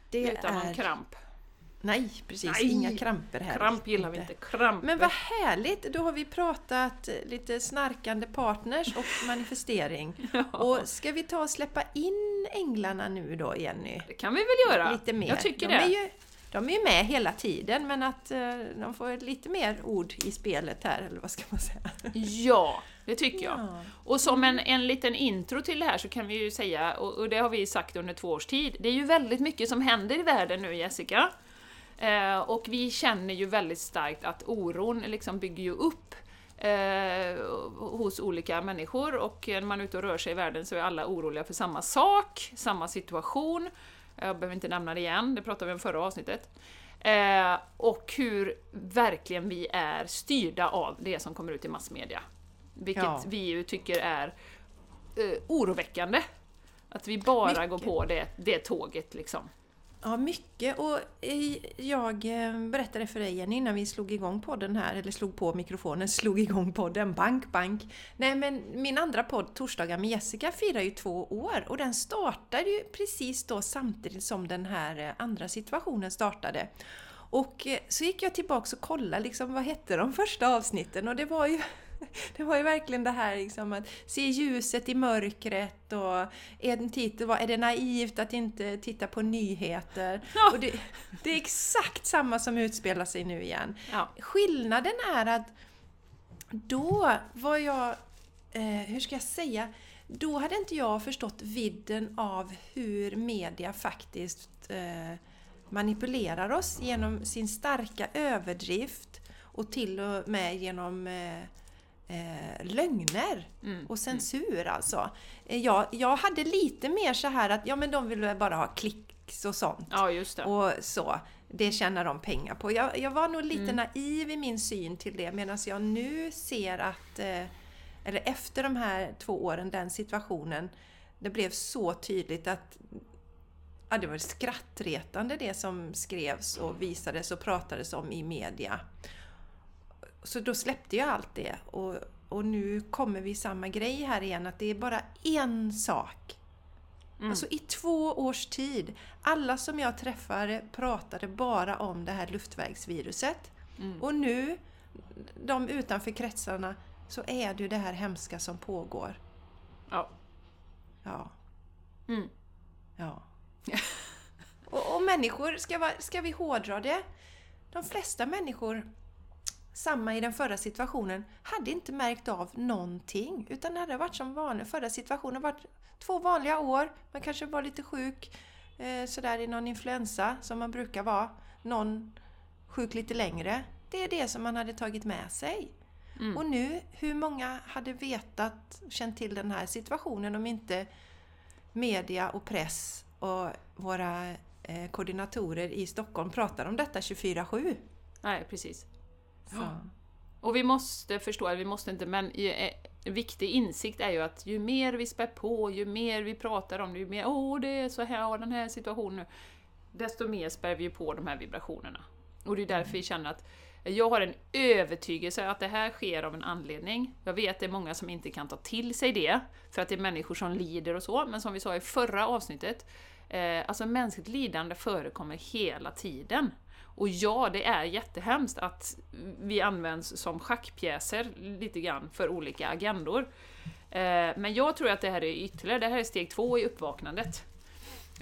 Det Utan någon är... kramp. Nej, precis. Nej! Inga kramper här. Kramp gillar vi inte. Kramp. Men vad härligt! Då har vi pratat lite snarkande partners och <laughs> manifestering. Ja, Och ska vi ta och släppa in änglarna nu då, Jenny? det kan vi väl göra? Lite mer. Jag tycker de det. Är ju, de är ju med hela tiden, men att eh, de får lite mer ord i spelet här, eller vad ska man säga? Ja, det tycker jag. Ja. Och som en, en liten intro till det här så kan vi ju säga, och, och det har vi sagt under två års tid, det är ju väldigt mycket som händer i världen nu Jessica. Eh, och vi känner ju väldigt starkt att oron liksom bygger ju upp eh, hos olika människor och när man är ute och rör sig i världen så är alla oroliga för samma sak, samma situation. Jag behöver inte nämna det igen, det pratade vi om förra avsnittet. Eh, och hur verkligen vi är styrda av det som kommer ut i massmedia. Vilket Ja. vi ju tycker är eh, oroväckande. Att vi bara Mycket. går på det, det tåget liksom. Ja, mycket. Och jag eh, berättade för dig Jenny innan vi slog igång podden här, eller slog på mikrofonen, <laughs> slog igång podden, bank, bank. Nej men min andra podd, Torsdagar med Jessica, firar ju två år och den startade ju precis då samtidigt som den här eh, andra situationen startade. Och eh, så gick jag tillbaks och kollade liksom, vad hette de första avsnitten och det var ju <laughs> det var ju verkligen det här liksom att se ljuset i mörkret och en titel var Är det naivt att inte titta på nyheter? <laughs> Ja. Och det, det är exakt samma som utspelar sig nu igen. Ja. Skillnaden är att då var jag, eh, hur ska jag säga, då hade inte jag förstått vidden av hur media faktiskt eh, manipulerar oss genom sin starka överdrift och till och med genom eh, eh, lögner Mm. och censur alltså. Eh, Jag, jag hade lite mer så här att ja men de vill väl bara ha klicks och sånt. ja, just det. Och så. Det tjänar de pengar på. Jag, jag var nog lite Mm. naiv i min syn till det medan jag nu ser att, eh, eller efter de här två åren, den situationen, det blev så tydligt att ja, det var skrattretande det som skrevs och visades och pratades om i media. Så då släppte jag allt det och, och nu kommer vi samma grej här igen att det är bara en sak Mm. Alltså i två års tid. Alla som jag träffade pratade bara om det här luftvägsviruset. Mm. Och nu, de utanför kretsarna, så är det ju det här hemska som pågår. Ja. Ja, Mm. ja. <laughs> Och, och människor, ska, va, ska vi hårdra det? De flesta människor, samma i den förra situationen, hade inte märkt av någonting. Utan det hade varit som vanligt. Förra situationen varit två vanliga år. Man kanske var lite sjuk eh, sådär i någon influensa som man brukar vara. Någon sjuk lite längre. Det är det som man hade tagit med sig. Mm. Och nu, hur många hade vetat, känt till den här situationen om inte media och press och våra eh, koordinatorer i Stockholm pratar om detta 24-7? Nej, precis. Så. Och vi måste förstå, eller vi måste inte, men eh, en viktig insikt är ju att ju mer vi spär på, ju mer vi pratar om det, ju mer åh det är så här, och den här situationen nu, desto mer spär vi på de här vibrationerna. Och det är därför vi känner att jag har en övertygelse att det här sker av en anledning. Jag vet att det är många som inte kan ta till sig det, för att det är människor som lider och så, men som vi sa i förra avsnittet, eh, alltså mänskligt lidande förekommer hela tiden. Och ja, det är jättehemskt att vi används som schackpjäser lite grann för olika agendor. Eh, men jag tror att det här är ytterligare, det här är steg två i uppvaknandet.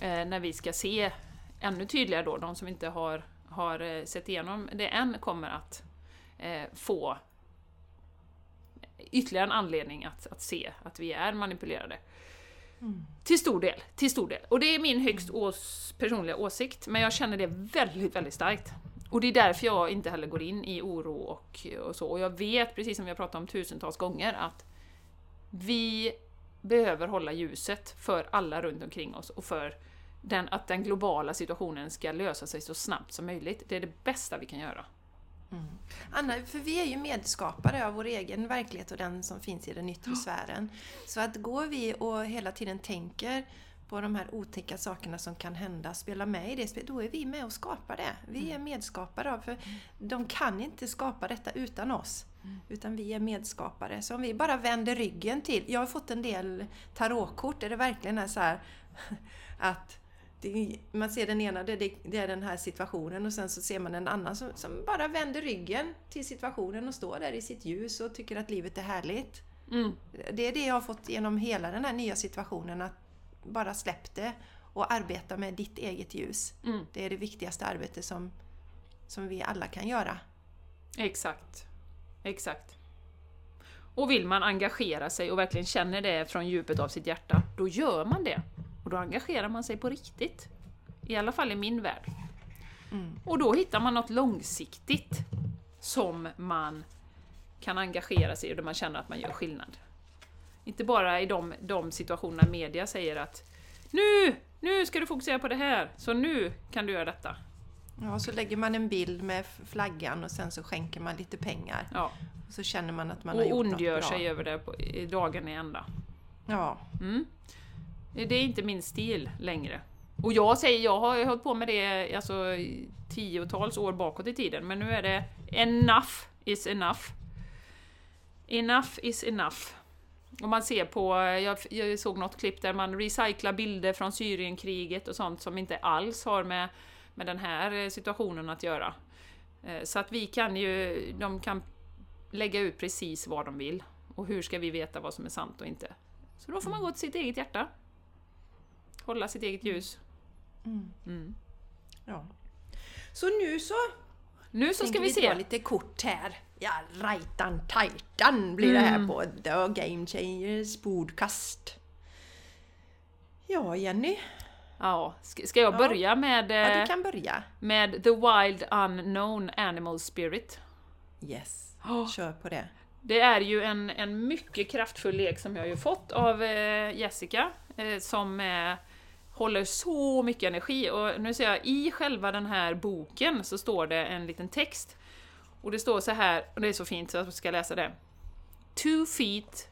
Eh, när vi ska se ännu tydligare då, de som inte har, har eh, sett igenom det än kommer att få ytterligare en anledning att, att se att vi är manipulerade. Till stor del, till stor del. Och det är min högst ås, personliga åsikt, men jag känner det väldigt, väldigt starkt. Och det är därför jag inte heller går in i oro och, och så. Och jag vet, precis som vi har pratat om tusentals gånger, att vi behöver hålla ljuset för alla runt omkring oss och för den, att den globala situationen ska lösa sig så snabbt som möjligt. Det är det bästa vi kan göra. Anna, för vi är ju medskapare av vår egen verklighet och den som finns i den yttre sfären. Så att går vi och hela tiden tänker på de här otäcka sakerna som kan hända, spelar med i det då är vi med och skapar det. Vi är medskapare av, för de kan inte skapa detta utan oss. Utan vi är medskapare. Så om vi bara vänder ryggen till. Jag har fått en del tarotkort där det verkligen är så här <laughs> att det, man ser den ena, det, det, är den här situationen och sen så ser man en annan som, som bara vänder ryggen till situationen och står där i sitt ljus och tycker att livet är härligt. Mm. Det är det jag har fått genom hela den här nya situationen, att bara släpp det och arbeta med ditt eget ljus. Mm. Det är det viktigaste arbetet som, som vi alla kan göra. Exakt. Exakt. Och vill man engagera sig och verkligen känner det från djupet av sitt hjärta, då gör man det. Och då engagerar man sig på riktigt. I alla fall i min värld. Mm. Och då hittar man något långsiktigt som man kan engagera sig i och där man känner att man gör skillnad. Inte bara i de, de situationerna media säger att Nu! Nu ska du fokusera på det här, så nu kan du göra detta. Ja, så lägger man en bild med flaggan och sen så skänker man lite pengar. Ja. Och så känner man att man har Och gjort något ondgör bra. sig över det på, i dagen i ända. Ja, Mm. Eh, det är inte min stil längre. Och jag säger, jag har hållit på med det alltså, i tiotals år bakåt i tiden, men nu är det enough is enough. Enough is enough. Och man ser på, jag, jag såg något klipp där man recyclar bilder från Syrienkriget och sånt som inte alls har med, med den här eh, situationen att göra. Eh, så att vi kan ju, de kan lägga ut precis vad de vill. Och hur ska vi veta vad som är sant och inte? Så då får man gå till sitt eget hjärta. Hålla sitt eget ljus. Mm. Mm. ja. Så nu så Nu så ska vi dra se. lite kort här. Ja, rajtan tajtan blir det här Mm. på The Game Changers podcast. Ja, Jenny. Ja, ska, jag Ja. börja med, Ja, eh, du kan börja. med The Wild Unknown Animal Spirit? Yes, Oh. kör på det. Det är ju en, en mycket kraftfull lek som jag har ju fått av eh, Jessica, eh, som eh, håller så mycket energi. Och nu ser jag, i själva den här boken så står det en liten text. Och det står så här, och det är så fint så jag ska läsa det. Two feet,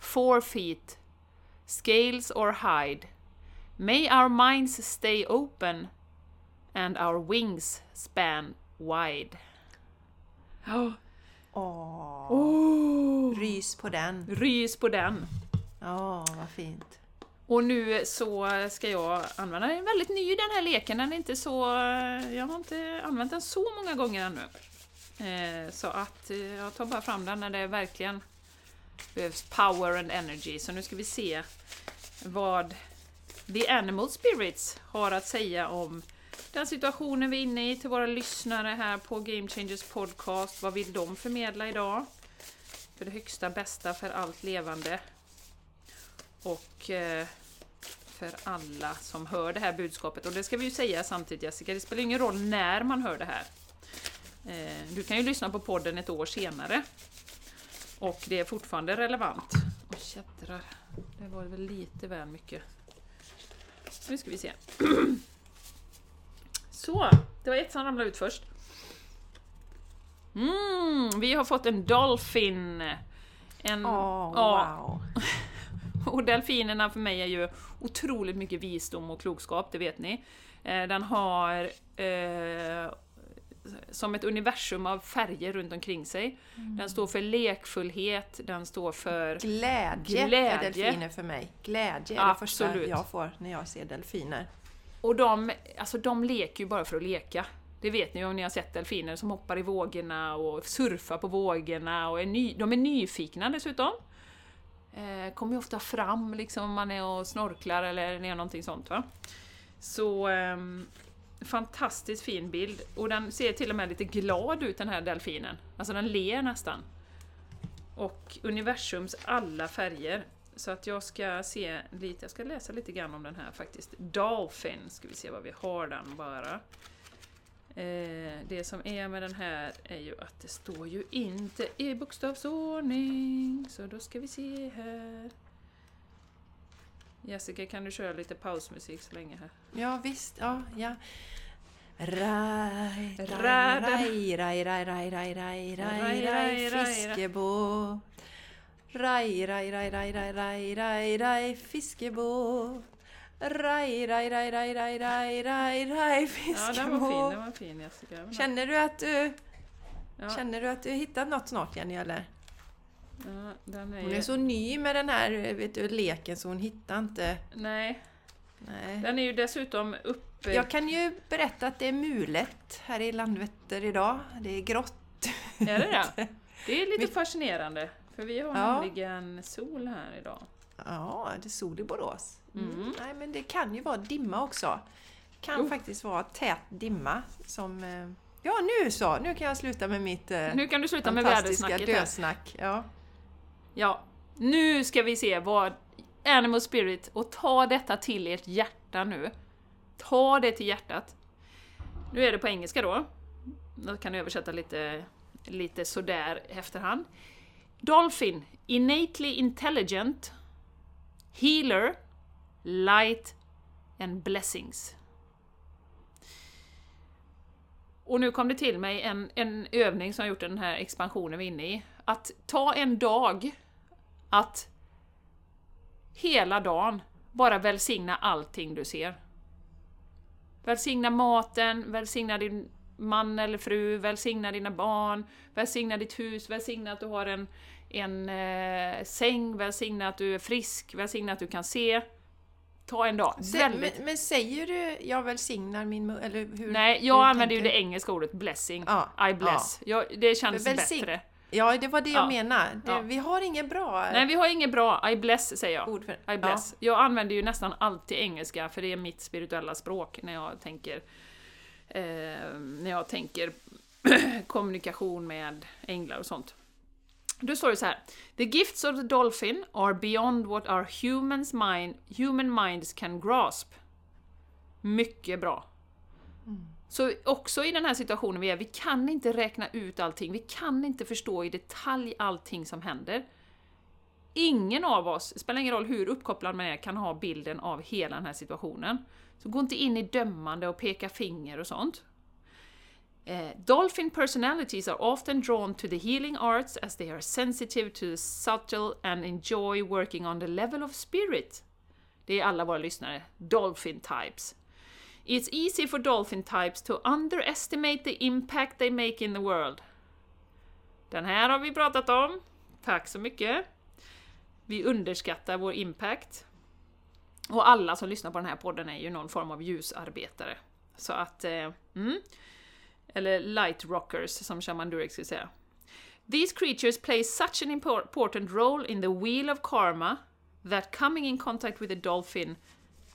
four feet, scales or hide. May our minds stay open and our wings span wide. Oh. Åh, Oh. rys på den. Rys på den. Ja, vad fint. Och nu så ska jag använda den. Den är väldigt ny den här leken, den är inte så... Jag har inte använt den så många gånger ännu. Eh, Så att eh, jag tar bara fram den när det verkligen behövs power and energy. Så nu ska vi se vad The Animal Spirits har att säga om den situationen vi är inne i till våra lyssnare här på Game Changers Podcast. Vad vill de förmedla idag? För det högsta bästa för allt levande. Och eh, för alla som hör det här budskapet. Och det ska vi ju säga samtidigt Jessica, det spelar ingen roll när man hör det här. Eh, du kan ju lyssna på podden ett år senare. Och det är fortfarande relevant. Och jädrar, det var väl lite väl mycket. Nu ska vi se. <clears throat> Så, det var ett som ramlade ut först. Mm, vi har fått en Dolphin. En, Åh, ja, wow. <laughs> och delfinerna för mig är ju otroligt mycket visdom och klokskap, det vet ni. Eh, Den har eh, som ett universum av färger runt omkring sig. Den står för lekfullhet, den står för... Glädje, Glädje. är delfiner för mig. Glädje är det första Absolut. jag får när jag ser delfiner. Och de, alltså de leker ju bara för att leka. Det vet ni om ni har sett delfiner som hoppar i vågorna och surfar på vågorna och är ny, de är nyfikna dessutom. Eh, kommer ju ofta fram liksom om man är och snorklar eller är någonting sånt va. Så eh, fantastiskt fin bild och den ser till och med lite glad ut den här delfinen. Alltså den ler nästan. Och universums alla färger. Så att jag ska se lite, jag ska läsa lite grann om den här faktiskt. Dolphin, ska vi se vad vi har den bara. Eh, det som är med den här är ju att det står ju inte i bokstavsordning. Så då ska vi se här. Jessica, kan du köra lite pausmusik så länge här? Ja visst, ja, ja. Raj, Ra- raj, raj, raj, raj, raj, raj, raj, Raj, raj, raj, raj. Raj, raj, raj, raj, raj, raj, raj, raj. Raj, raj, raj, raj, raj, raj, raj, Ja, den var fin, den var fin Jessica. Känner du att du, ja, känner du att du hittat något snart Jenny eller? ja, den är Hon ju, är så ny med den här vet du, leken så hon hittar inte... Nej, Nej. den är ju dessutom uppe... Jag kan ju berätta att det är mulet här i Landvetter idag. Det är grått. Är det det? Det är lite Mitt- fascinerande, för vi har Ja. nämligen sol här idag. Ja, det är sol i Borås. Mm. Nej, men det kan ju vara dimma också. Kan Oh. faktiskt vara tät dimma som... eh, Ja, nu så! Nu kan jag sluta med mitt eh, Nu kan du sluta med vädersnacket dösnack. Ja. Ja, nu ska vi se vad Animal Spirit, och ta detta till ert hjärta nu. Ta det till hjärtat. Nu är det på engelska då. Jag kan översätta lite, lite sådär efterhand. Dolphin, innately intelligent, healer, light and blessings. Och nu kom det till mig en, en övning som jag gjort i den här expansionen vi är inne i. Att ta en dag att hela dagen bara välsigna allting du ser. Välsigna maten, välsigna din man eller fru, välsigna dina barn, välsigna ditt hus, välsigna att du har en, en eh, säng, välsigna att du är frisk, välsigna att du kan se. Ta en dag. Se, Väldigt. men, men säger du jag välsignar min mu- eller hur? Nej, hur jag använder ju det engelska ordet blessing. Ja, I bless. Jag, det känns bättre. Ja, det var det jag Ja. menar. Det, Ja. Vi har inget bra Nej, vi har inget bra I bless, säger jag. ord för I bless. Jag använder ju nästan alltid engelska, för det är mitt spirituella språk när jag tänker eh, när jag tänker <clears throat> kommunikation med änglar och sånt. Då står det så här. The gifts of the dolphin are beyond what our humans mind, human minds can grasp. Mycket bra. Så också i den här situationen vi är, vi kan inte räkna ut allting, vi kan inte förstå i detalj allting som händer. Ingen av oss, det spelar ingen roll hur uppkopplad man är, kan ha bilden av hela den här situationen. Så gå inte in i dömande och peka finger och sånt. Eh, dolphin personalities are often drawn to the healing arts as they are sensitive to the subtle and enjoy working on the level of spirit. Det är alla våra lyssnare. Dolphin types. It's easy for dolphin types to underestimate the impact they make in the world. Den här har vi pratat om. Tack så mycket. Vi underskattar vår impact. Och alla som lyssnar på den här podden är ju någon form av ljusarbetare. Så att... Eh, mm. Eller light rockers, som Shaman Durek skulle säga. These creatures play such an important role in the wheel of karma that coming in contact with a dolphin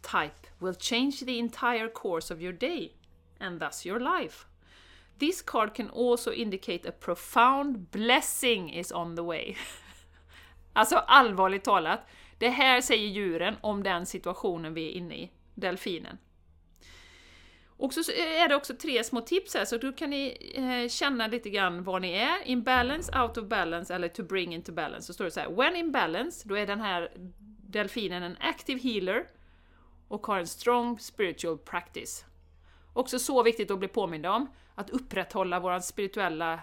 type will change the entire course of your day and thus your life. This card can also indicate a profound blessing is on the way. <laughs> alltså allvarligt talat, det här säger djuren om den situationen vi är inne i, delfinen. Och så är det också tre små tips här, så då kan ni eh, känna lite grann var ni är. In balance, out of balance eller to bring into balance. Så står det så här, when in balance, då är den här delfinen en active healer och har en strong spiritual practice. Också så viktigt att bli påmind om, att upprätthålla vår spirituella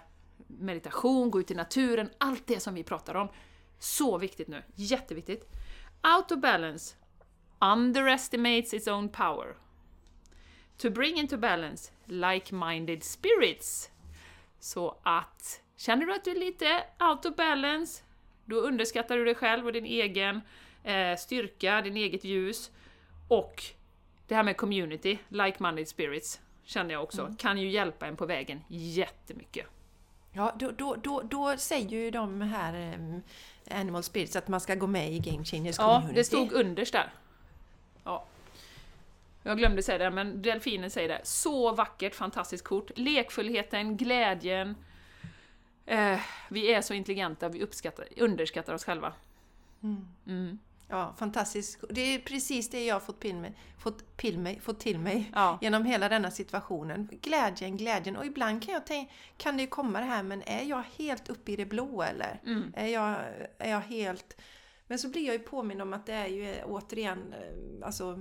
meditation, gå ut i naturen, allt det som vi pratar om. Så viktigt nu, jätteviktigt. Out of balance underestimates its own power. To bring into balance like-minded spirits. Så att känner du att du är lite out of balance, då underskattar du dig själv och din egen eh, styrka, din eget ljus. Och det här med community, like-minded spirits, känner jag också, mm. kan ju hjälpa en på vägen jättemycket. Ja, då, då, då, då säger ju de här um, Animal Spirits att man ska gå med i Game Changers Community. Ja, det stod underst där. Ja. Jag glömde säga det, men delfinen säger det. Så vackert, fantastiskt kort. Lekfullheten, glädjen. Eh, vi är så intelligenta, vi uppskattar, underskattar oss själva. Mm. Mm. Ja, fantastiskt. Det är precis det jag har fått, till mig, fått, till mig, fått till mig ja. genom hela denna situationen. Glädjen, glädjen. Och ibland kan jag tänka, kan det komma det här, men är jag helt uppe i det blå eller? Mm. Är, jag, är jag helt... Men så blir jag ju påminn om att det är ju återigen, eh, alltså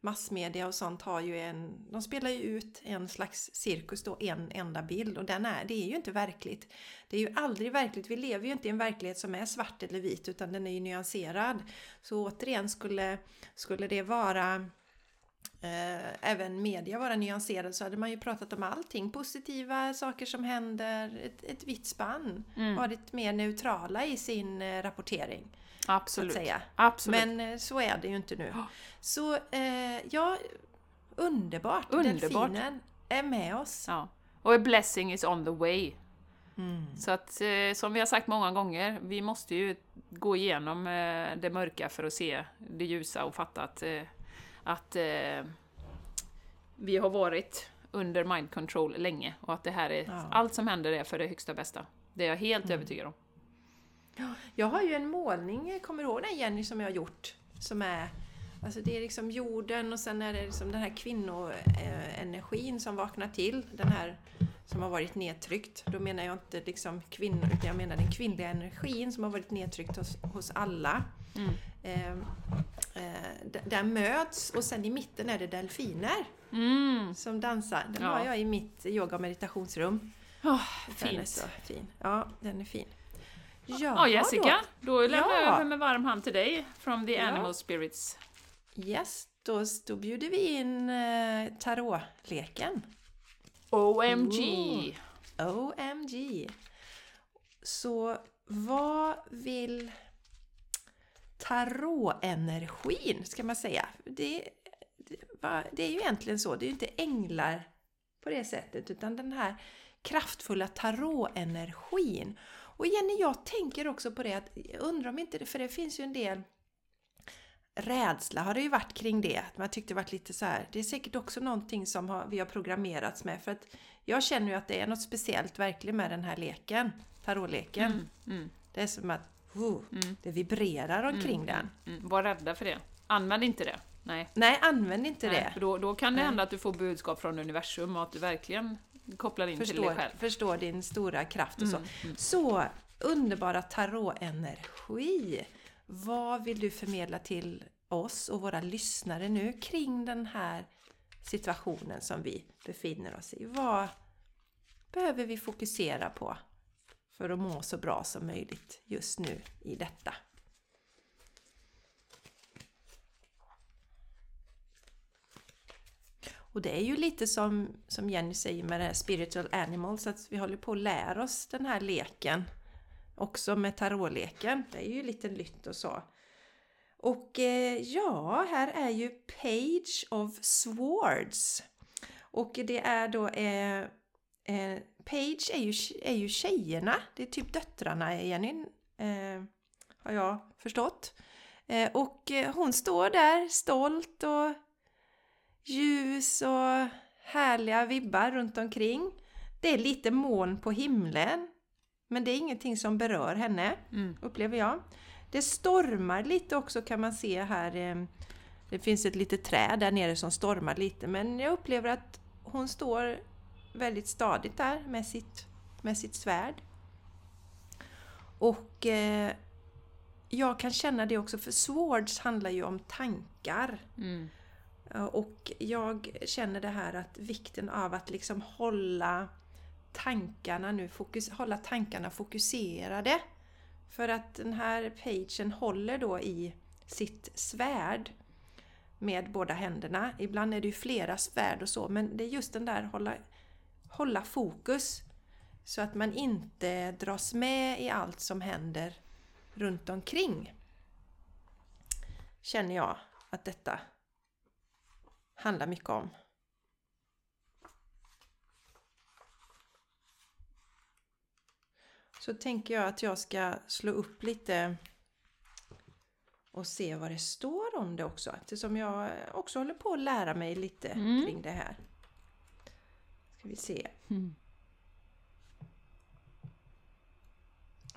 massmedia och sånt har ju en, de spelar ju ut en slags cirkus då, en enda bild och den är, det är ju inte verkligt. Det är ju aldrig verkligt, vi lever ju inte i en verklighet som är svart eller vit utan den är ju nyanserad. Så återigen skulle, skulle det vara eh, även media vara nyanserad så hade man ju pratat om allting, positiva saker som händer, ett, ett vitt spann, mm. varit mer neutrala i sin eh, rapportering. Absolut. Absolut. Men eh, så är det ju inte nu. Så eh, ja, underbart. underbart. Delfinen är med oss. Ja. Och a blessing is on the way. Mm. Så att, eh, som vi har sagt många gånger, vi måste ju gå igenom eh, det mörka för att se det ljusa och fatta att, eh, att eh, vi har varit under mind control länge och att det här är, ja. allt som händer är för det högsta bästa. Det är jag helt mm. övertygad om. Jag har ju en målning, kommer du ihåg den Jenny, som jag har gjort? Som är, alltså det är liksom jorden och sen är det liksom den här kvinnoenergin som vaknar till. Den här som har varit nedtryckt. Då menar jag inte liksom kvinnor, utan jag menar den kvinnliga energin som har varit nedtryckt hos, hos alla. Mm. Eh, eh, där möts och sen i mitten är det delfiner mm. som dansar. Den ja. har jag i mitt yoga och meditationsrum. Oh, den fint. är så fin. Ja, den är fin. Ja, ja Jessica, då, då lämnar jag över med varm hand till dig from the ja. Animal Spirits. Yes, då, då bjuder vi in uh, tarotleken. OMG! Ooh. OMG! Så vad vill tarotenergin, ska man säga? Det, det, det är ju egentligen så, det är ju inte änglar på det sättet, utan den här kraftfulla tarotenergin. Och Jenny, jag tänker också på det att, jag undrar om inte det, för det finns ju en del rädsla har det ju varit kring det. Att man tyckte det varit lite så här. Det är säkert också någonting som har, vi har programmerats med. För att jag känner ju att det är något speciellt verkligen med den här leken, tarotleken. Mm, mm. Det är som att uh, mm. det vibrerar omkring mm, den. Mm, mm. Var rädda för det. Använd inte det. Nej, Nej använd inte Nej, det. För då, då kan det hända att du får budskap från universum och att du verkligen kopplar in förstår, till dig själv. Förstår din stora kraft och så. Så underbara tarotenergi. Vad vill du förmedla till oss och våra lyssnare nu kring den här situationen som vi befinner oss i? Vad behöver vi fokusera på för att må så bra som möjligt just nu i detta? Och det är ju lite som, som Jenny säger med det här Spiritual Animals, att vi håller på att lära oss den här leken också med tarotleken. Det är ju lite lytt och så. Och eh, ja, här är ju Page of Swords. Och det är då eh, eh, Page är ju, är ju tjejerna, det är typ döttrarna Jenny, eh, har jag förstått. Eh, och eh, hon står där stolt och ljus och härliga vibbar runt omkring. Det är lite moln på himlen. Men det är ingenting som berör henne, Mm. upplever jag. Det stormar lite också kan man se här. eh, Det finns ett litet träd där nere som stormar lite men jag upplever att hon står väldigt stadigt där med sitt, med sitt svärd. Och eh, jag kan känna det också för swords handlar ju om tankar. Mm. Eh, och jag känner det här att vikten av att liksom hålla tankarna nu, fokus, hålla tankarna fokuserade. För att den här pagen håller då i sitt svärd med båda händerna. Ibland är det ju flera svärd och så, men det är just den där hålla, hålla fokus. Så att man inte dras med i allt som händer runt omkring. Känner jag att detta handlar mycket om. Så tänker jag att jag ska slå upp lite och se vad det står om det också. Eftersom jag också håller på att lära mig lite Mm. kring det här. Ska vi se. Mm.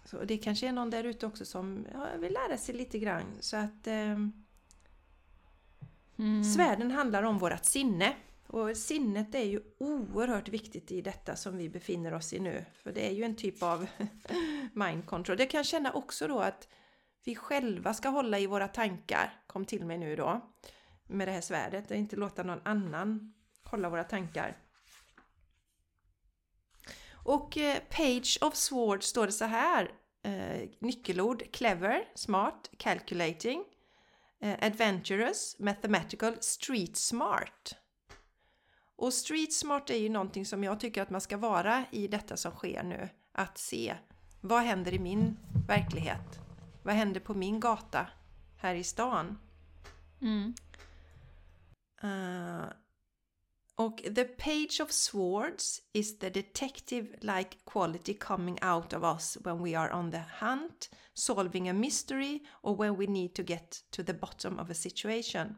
Så det kanske är någon där ute också som ja, vill lära sig lite grann. Så att ehm, Mm. Svärden handlar om vårt sinne. Och sinnet är ju oerhört viktigt i detta som vi befinner oss i nu. För det är ju en typ av <laughs> mind control. Det kan jag känna också då att vi själva ska hålla i våra tankar. Kom till mig nu då. Med det här svärdet och inte låta någon annan hålla våra tankar. Och eh, Page of Swords står det så här. Eh, nyckelord clever, smart, calculating, adventurous, mathematical, street smart. Och street smart är ju någonting som jag tycker att man ska vara i detta som sker nu. Att se vad händer i min verklighet? Vad händer på min gata här i stan? Mm. Uh, och The Page of Swords is the detective-like quality coming out of us when we are on the hunt, solving a mystery or when we need to get to the bottom of a situation.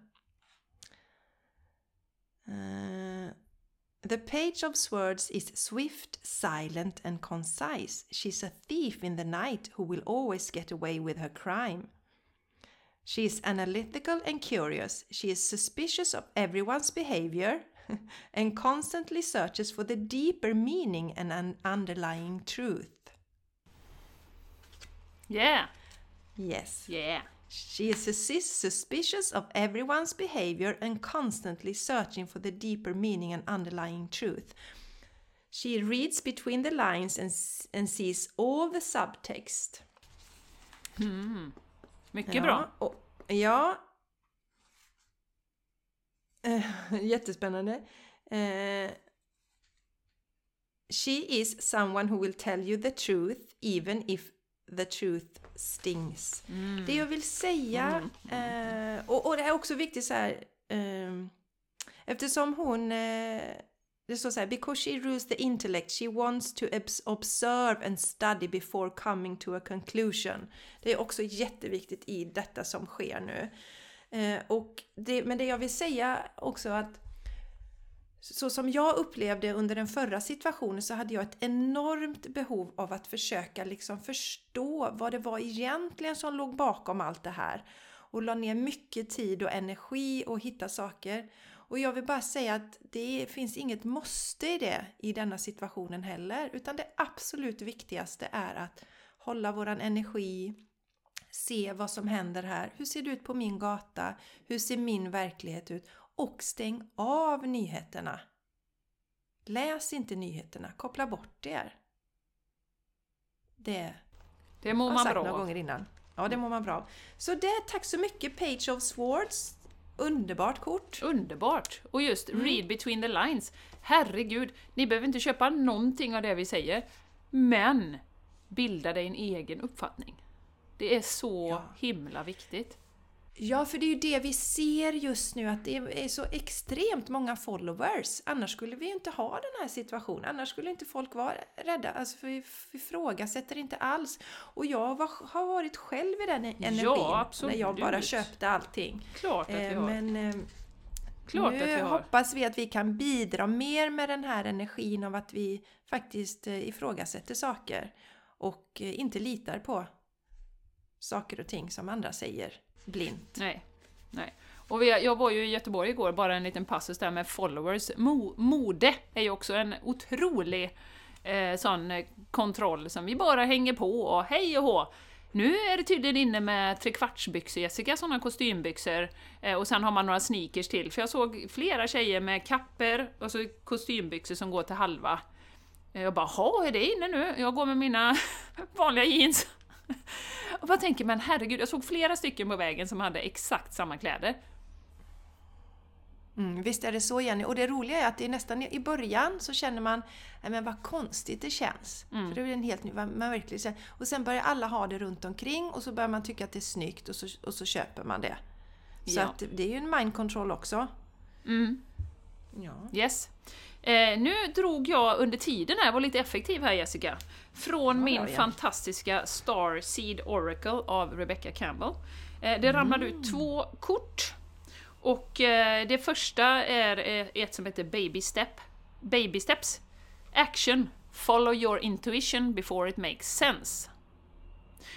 Uh, the Page of Swords is swift, silent and concise. She's a thief in the night who will always get away with her crime. She is analytical and curious. She is suspicious of everyone's behavior <laughs> and constantly searches for the deeper meaning and an underlying truth. Yeah! Yes. Yeah! She is sus- suspicious of everyone's behavior and constantly searching for the deeper meaning and underlying truth. She reads between the lines and, and sees all the subtext. Hmm. Mycket bra! Och, ja. Eh, <laughs> jättespännande. Eh, she is someone who will tell you the truth even if the truth stings. Det jag vill säga, eh, och, och det är också viktigt så här, eh, eftersom hon eh, det står så här, because she rules the intellect, she wants to obs- observe and study before coming to a conclusion. Det är också jätteviktigt i detta som sker nu. Eh, och det, men det jag vill säga också att så som jag upplevde under den förra situationen så hade jag ett enormt behov av att försöka liksom förstå vad det var egentligen som låg bakom allt det här. Och la ner mycket tid och energi och hitta saker. Och jag vill bara säga att det finns inget måste i det i denna situationen heller. Utan det absolut viktigaste är att hålla våran energi, se vad som händer här. Hur ser det ut på min gata? Hur ser min verklighet ut? Och stäng av nyheterna. Läs inte nyheterna, koppla bort er. Det Det mår man bra några av. gånger innan. Ja, det mår man bra av. Så det, tack så mycket Page of Swords. Underbart kort. Underbart! Och just Mm. read between the lines. Herregud, ni behöver inte köpa någonting av det vi säger. Men bilda dig en egen uppfattning. Det är så Ja. himla viktigt. Ja, för det är ju det vi ser just nu, att det är så extremt många followers. Annars skulle vi inte ha den här situationen. Annars skulle inte folk vara rädda. Alltså, för vi ifrågasätter inte alls. Och jag var, har varit själv i den energin. Ja, absolut. När jag bara köpte allting. Klart att vi Eh, har. Men eh, Klart nu att vi har. hoppas vi att vi kan bidra mer med den här energin av att vi faktiskt eh, ifrågasätter saker. Och inte litar på saker och ting som andra säger blint. Nej. Nej. Och vi, jag var ju i Göteborg igår, bara en liten passus där med followers. Mo, mode är ju också en otrolig eh, sån eh, kontroll som vi bara hänger på och hej och hå. Nu är det tydligen inne med trekvartsbyxor, Jessica, såna kostymbyxor. Eh, och sen har man några sneakers till, för jag såg flera tjejer med kapper och så kostymbyxor som går till halva. Eh, Jag bara, ha är det inne nu? Jag går med mina <laughs> vanliga jeans. Och bara tänker, men herregud, jag såg flera stycken på vägen som hade exakt samma kläder. Mm, visst är det så Jenny. Och det roliga är att det är nästan i början så känner man Nej, men vad konstigt det känns. Mm. För det är en helt ny, man verkligen, känner- och sen börjar alla ha det runt omkring och så börjar man tycka att det är snyggt och så, och så köper man det. Så Ja. att det är ju en mind control också. Mm. Ja. Yes. Eh, nu drog jag under tiden här, jag var lite effektiv här Jessica, från min ja, ja. fantastiska Star Seed Oracle av Rebecca Campbell. Eh, det ramlade Mm. ut två kort. Och eh, det första är eh, ett som heter Baby Step. Baby Steps. Action. Follow your intuition before it makes sense.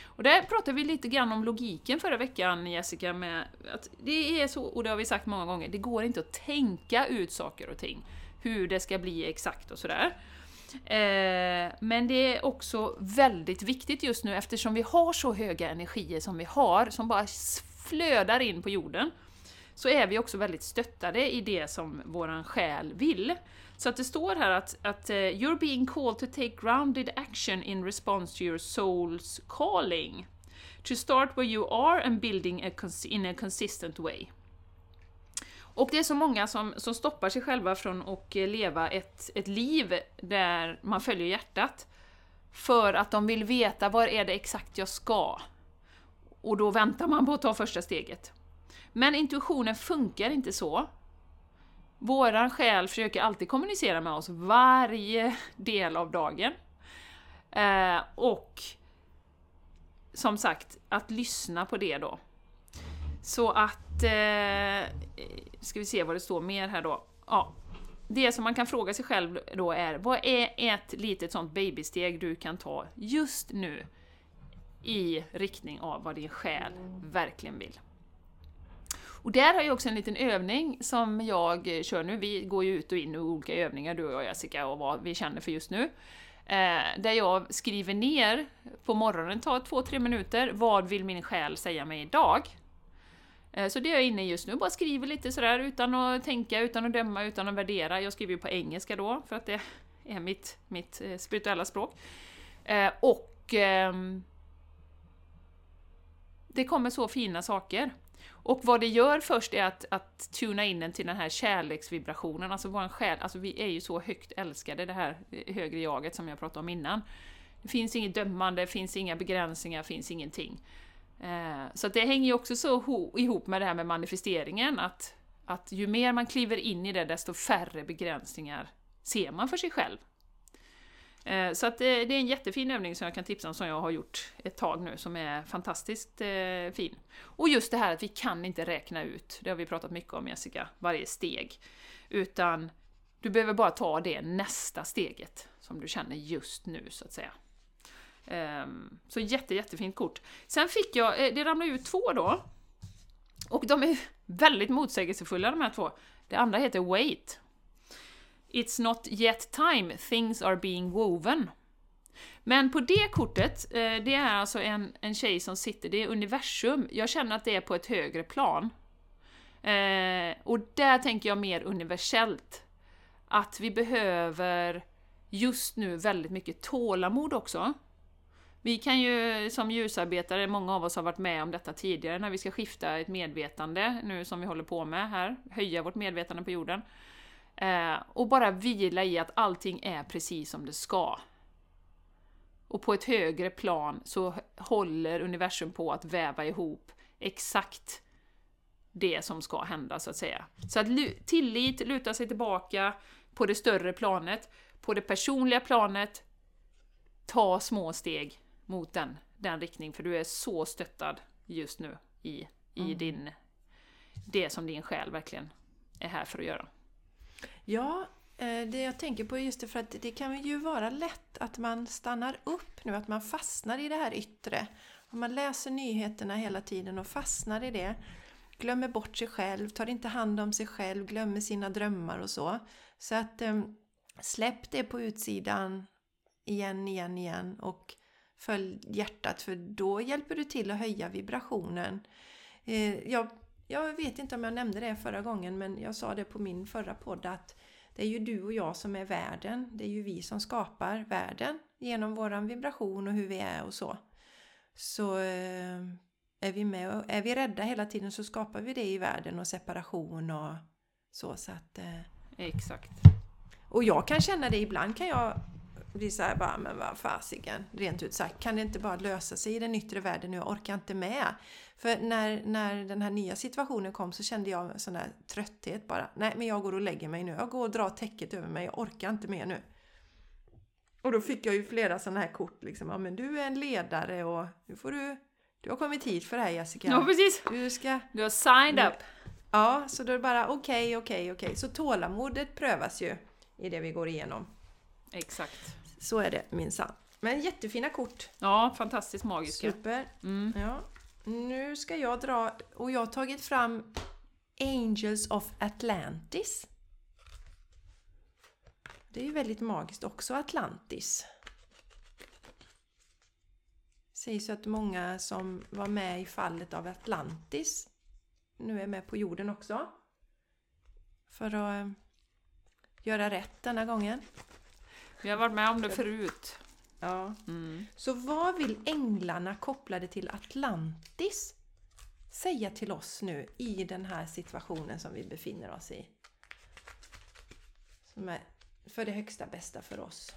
Och där pratade vi lite grann om logiken förra veckan Jessica, med att det är så, och det har vi sagt många gånger, det går inte att tänka ut saker och ting. Hur det ska bli exakt och sådär. Eh, men det är också väldigt viktigt just nu eftersom vi har så höga energier som vi har, som bara flödar in på jorden, så är vi också väldigt stöttade i det som våran själ vill. Så att det står här att, att eh, “You're being called to take grounded action in response to your soul's calling. To start where you are and building a cons- in a consistent way.” Och det är så många som, som stoppar sig själva från att eh, leva ett, ett liv där man följer hjärtat. För att de vill veta var är det exakt jag ska. Och då väntar man på att ta första steget. Men intuitionen funkar inte så. Våran själ försöker alltid kommunicera med oss varje del av dagen. Eh, och som sagt, att lyssna på det då. Så att... Eh, ska vi se vad det står mer här då. Ja, det som man kan fråga sig själv då är, vad är ett litet sånt babysteg du kan ta just nu i riktning av vad din själ verkligen vill? Och där har jag också en liten övning som jag kör nu. Vi går ju ut och in i olika övningar, du och jag Jessica, och vad vi känner för just nu. Eh, där jag skriver ner på morgonen, tar två, tre minuter, vad vill min själ säga mig idag? Eh, så det är jag inne i just nu, bara skriver lite sådär utan att tänka, utan att döma, utan att värdera. Jag skriver ju på engelska då, för att det är mitt, mitt eh, spirituella språk. Eh, och ehm, det kommer så fina saker. Och vad det gör först är att, att tuna in den till den här kärleksvibrationen, alltså vår själ, alltså vi är ju så högt älskade, det här högre jaget som jag pratade om innan. Det finns inget dömande, finns inga begränsningar, finns ingenting. Eh, så att det hänger ju också så ihop med det här med manifesteringen, att, att ju mer man kliver in i det, desto färre begränsningar ser man för sig själv. Eh, så att det, är en jättefin övning som jag kan tipsa om, som jag har gjort ett tag nu, som är fantastiskt eh, fin. Och just det här att vi kan inte räkna ut, det har vi pratat mycket om Jessica, varje steg. Utan du behöver bara ta det nästa steget som du känner just nu, så att säga. Ehm, så jätte, jättefint kort. Sen fick jag, eh, det ramlade ut två då. Och de är väldigt motsägelsefulla de här två. Det andra heter Wait. It's not yet time, things are being woven. Men på det kortet, eh, det är alltså en, en tjej som sitter, det är universum. Jag känner att det är på ett högre plan. Eh, och där tänker jag mer universellt. Att vi behöver just nu väldigt mycket tålamod också. Vi kan ju som ljusarbetare, många av oss har varit med om detta tidigare, när vi ska skifta ett medvetande, nu som vi håller på med här, höja vårt medvetande på jorden. Eh, och bara vila i att allting är precis som det ska. Och på ett högre plan så håller universum på att väva ihop exakt det som ska hända så att säga. Så att tillit, luta sig tillbaka på det större planet, på det personliga planet, ta små steg mot den, den riktning, för du är så stöttad just nu i, i din, det som din själ verkligen är här för att göra. Ja, eh, det jag tänker på just det för att det kan ju vara lätt att man stannar upp nu, att man fastnar i det här yttre. Om man läser nyheterna hela tiden och fastnar i det, glömmer bort sig själv, tar inte hand om sig själv, glömmer sina drömmar och så. Så att eh, släpp det på utsidan igen, igen, igen och följ hjärtat för då hjälper du till att höja vibrationen. Eh, Jag, jag vet inte om jag nämnde det förra gången men jag sa det på min förra podd att det är ju du och jag som är världen. Det är ju vi som skapar världen genom våran vibration och hur vi är och så. Så eh, är vi med och är vi rädda hela tiden så skapar vi det i världen och separation och så. så att, eh, Exakt. och jag kan känna det ibland kan jag bli såhär bara, men vad fasiken, rent ut sagt, kan det inte bara lösa sig i den yttre världen nu? Jag orkar inte med. För när, när den här nya situationen kom så kände jag en sån där trötthet bara. Nej, men jag går och lägger mig nu. Jag går och drar täcket över mig. Jag orkar inte mer nu. Och då fick jag ju flera sådana här kort liksom. Ja, men du är en ledare och nu får du... Du har kommit hit för det här Jessica. Ja, precis! Du ska... Du har signed Nu- up! Ja, så då är det bara okej, okej, okej. Så tålamodet prövas ju i det vi går igenom. Exakt. Så är det minsann. Men jättefina kort. Ja, fantastiskt magiska. Super. Mm. Ja. Nu ska jag dra och jag har tagit fram Angels of Atlantis. Det är ju väldigt magiskt också, Atlantis. Sägs ju att många som var med i fallet av Atlantis nu är med på jorden också. För att eh, göra rätt denna gången. Vi har varit med om det förut. Ja. Mm. Så vad vill änglarna kopplade till Atlantis säga till oss nu i den här situationen som vi befinner oss i? Som är för det högsta bästa för oss.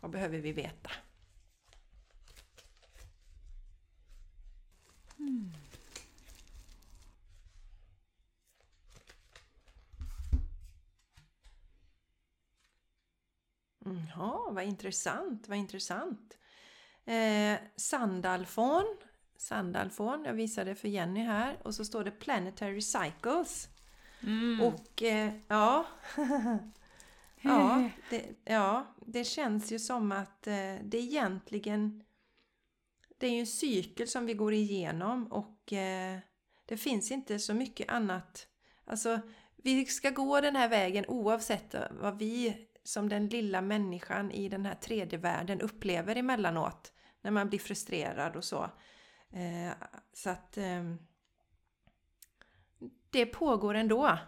Vad behöver vi veta? Mm, Ja, vad intressant, vad intressant. Eh, Sandalfon, Sandalfon, jag visade för Jenny här och så står det Planetary Cycles. Mm. Och eh, ja, <laughs> ja, det, ja, det känns ju som att eh, det egentligen det är ju en cykel som vi går igenom och eh, det finns inte så mycket annat. Alltså, vi ska gå den här vägen oavsett vad vi som den lilla människan i den här tredje världen upplever emellanåt när man blir frustrerad och så. Eh, så att eh, det pågår ändå.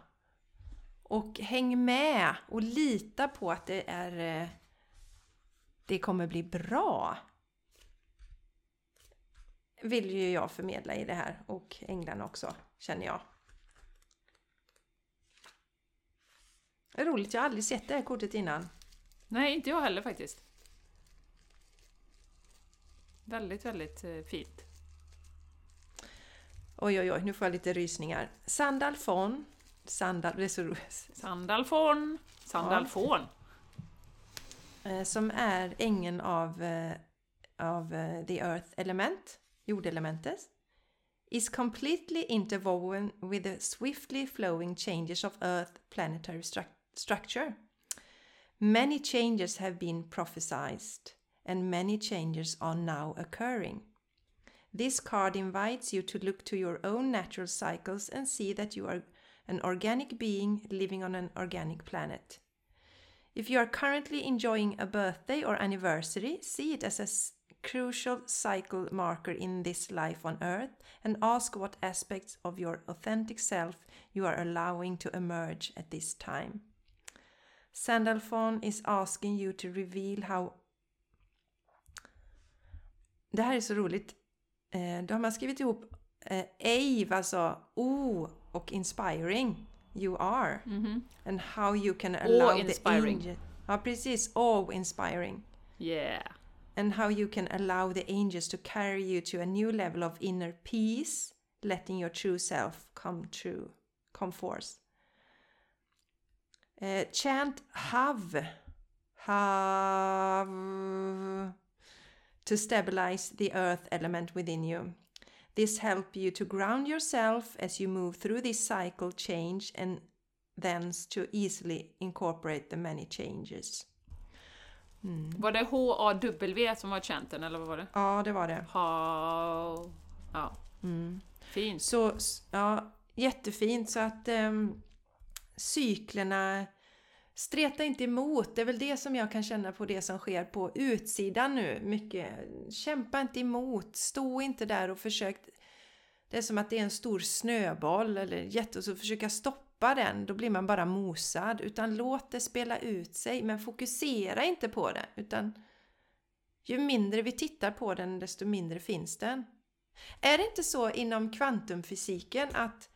Och häng med och lita på att det är eh, det kommer bli bra. Vill ju jag förmedla i det här och änglarna också, känner jag. Är roligt, jag har aldrig sett det här kortet innan. Nej, inte jag heller faktiskt. Väldigt, väldigt eh, fint. Oj, oj, oj, nu får jag lite rysningar. Sandalfon. Sandal, det är så roligt. Sandalfon. Sandalfon. Eh, Som är ängeln av, eh, av the earth element, jordelementet. Is completely interwoven with the swiftly flowing changes of earth planetary stru- structure. Many changes have been prophesied and many changes are now occurring. This card invites you to look to your own natural cycles and see that you are an organic being living on an organic planet. If you are currently enjoying a birthday or anniversary, see it as a crucial cycle marker in this life on Earth and ask what aspects of your authentic self you are allowing to emerge at this time. Sandalphon is asking you to reveal how... Det här är så roligt. Eh, då har man skrivit ihop eh, Ave, alltså O och inspiring. You are. Mhm. And how you can allow the inspiring. angel... Ja, precis. Awe-inspiring. Yeah. And how you can allow the angels to carry you to a new level of inner peace letting your true self come true, come forth. Eh, chant have, have to stabilize the earth element within you. This help you to ground yourself as you move through this cycle change and thence to easily incorporate the many changes. Var det H-A-W som var chanten eller vad var det? Ja, det var det. Ha... Ja. Fint. Så, ja, jättefint. Så att um, cyklerna streta inte emot. Det är väl det som jag kan känna på det som sker på utsidan nu. Mycket. Kämpa inte emot. Stå inte där och försök. Det är som att det är en stor snöboll eller jätte och så försöka stoppa den. Då blir man bara mosad. Utan låt det spela ut sig. Men fokusera inte på det. Utan ju mindre vi tittar på den desto mindre finns den. Är det inte så inom kvantumfysiken att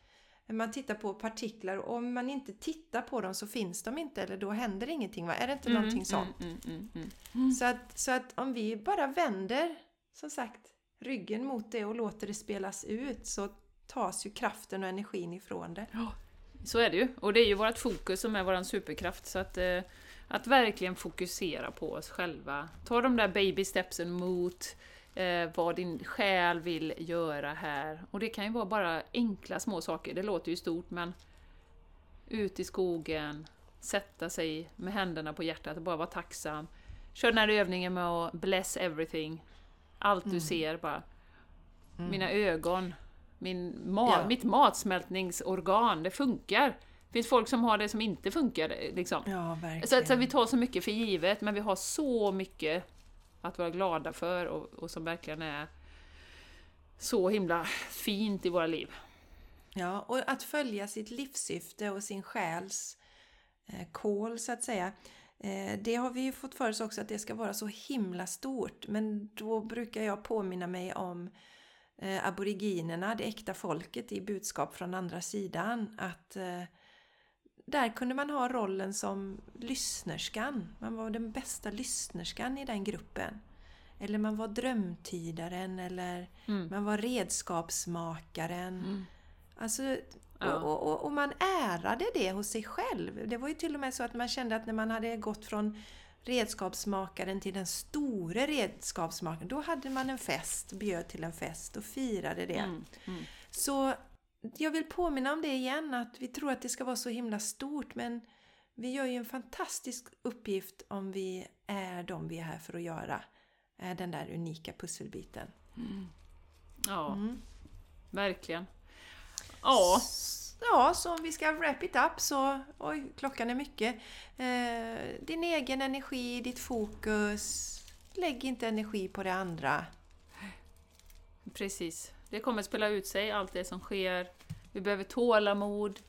man tittar på partiklar och om man inte tittar på dem så finns de inte eller då händer ingenting? Va? Är det inte någonting sånt? Mm, mm, mm, mm. Så, att, så att om vi bara vänder, som sagt, ryggen mot det och låter det spelas ut så tas ju kraften och energin ifrån det. Så är det ju. Och det är ju vårt fokus som är vår superkraft. Så att, eh, att verkligen fokusera på oss själva. Ta de där baby stepsen mot eh, vad din själ vill göra här. Och det kan ju vara bara enkla små saker. Det låter ju stort men ut i skogen, sätta sig med händerna på hjärtat och bara vara tacksam. Kör den här övningen med att bless everything. Allt du ser bara. Mina ögon, min ma- Ja. mitt matsmältningsorgan, det funkar. Det finns folk som har det som inte funkar. Liksom. Ja. Så, så vi tar så mycket för givet, men vi har så mycket att vara glada för och, och som verkligen är så himla fint i våra liv. Ja, och att följa sitt livssyfte och sin själs eh, så att säga. Eh, det har vi ju fått för oss också att det ska vara så himla stort. Men då brukar jag påminna mig om eh, aboriginerna, det äkta folket i budskap från andra sidan. Att eh, där kunde man ha rollen som lyssnerskan. Man var den bästa lyssnerskan i den gruppen. Eller man var drömtydaren eller Mm. man var redskapsmakaren. Mm. Alltså, Ja. och, och, och man ärade det hos sig själv. Det var ju till och med så att man kände att när man hade gått från redskapsmakaren till den store redskapsmakaren, då hade man en fest, bjöd till en fest och firade det. Mm. Mm. Så jag vill påminna om det igen, att vi tror att det ska vara så himla stort, men vi gör ju en fantastisk uppgift om vi är de vi är här för att göra. Är den där unika pusselbiten. Ja, Mm. verkligen. Ja, Ja, så om vi ska wrap it up så... Oj, klockan är mycket. Eh, din egen energi, ditt fokus. Lägg inte energi på det andra. precis. Det kommer spela ut sig, allt det som sker. Vi behöver tålamod.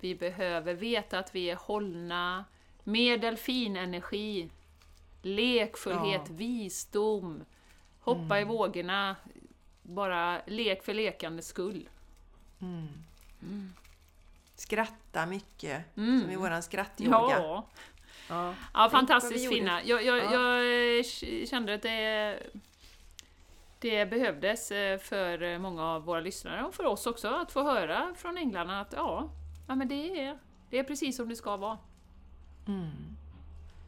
Vi behöver veta att vi är hållna. Mer delfinenergi. Lekfullhet, Ja. visdom. Hoppa i vågorna. Bara lek för lekandets skull. Skratta mycket, Mm. som i våran skrattyoga. Ja, Ja. ja fantastiskt fina. Jag, jag, Ja. jag kände att det, det behövdes eh, för många av våra lyssnare och för oss också att få höra från änglarna att ja, ja men det är, det är precis som det ska vara. Mm.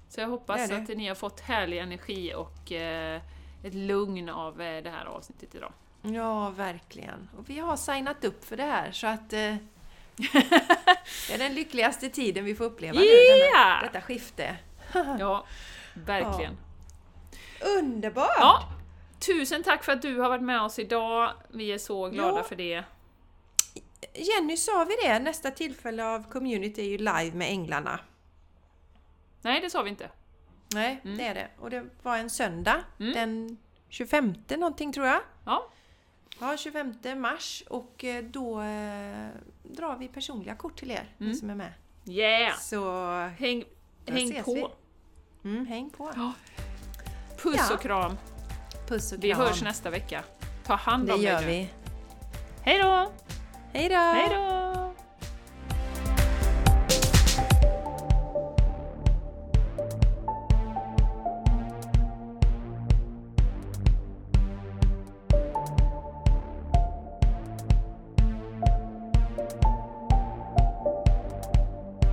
Så jag hoppas Det det. att ni har fått härlig energi och eh, ett lugn av eh, det här avsnittet idag. ja, verkligen. Och vi har signat upp för det här så att... Eh, <laughs> det är den lyckligaste tiden vi får uppleva nu, Ja! denna, detta skifte. Ja, <laughs> verkligen. Underbart! Ja, tusen tack för att du har varit med oss idag. Vi är så glada Ja. för det. Jenny, sa vi det? Nästa tillfälle av community är ju live med Änglarna. Nej, det sa vi inte. Nej, Mm. det är det. Och det var en söndag, Mm. den 25 någonting tror jag. Ja, Ja, 25 mars och eh, då eh, drar vi personliga kort till er, Mm. ni som är med. yeah! Så Häng, häng på! mm, häng på! Puss Ja. och kram! Puss och Vi kram! hörs nästa vecka. Ta hand Det om dig gör nu. vi. Hej då! Hej då! Hej då!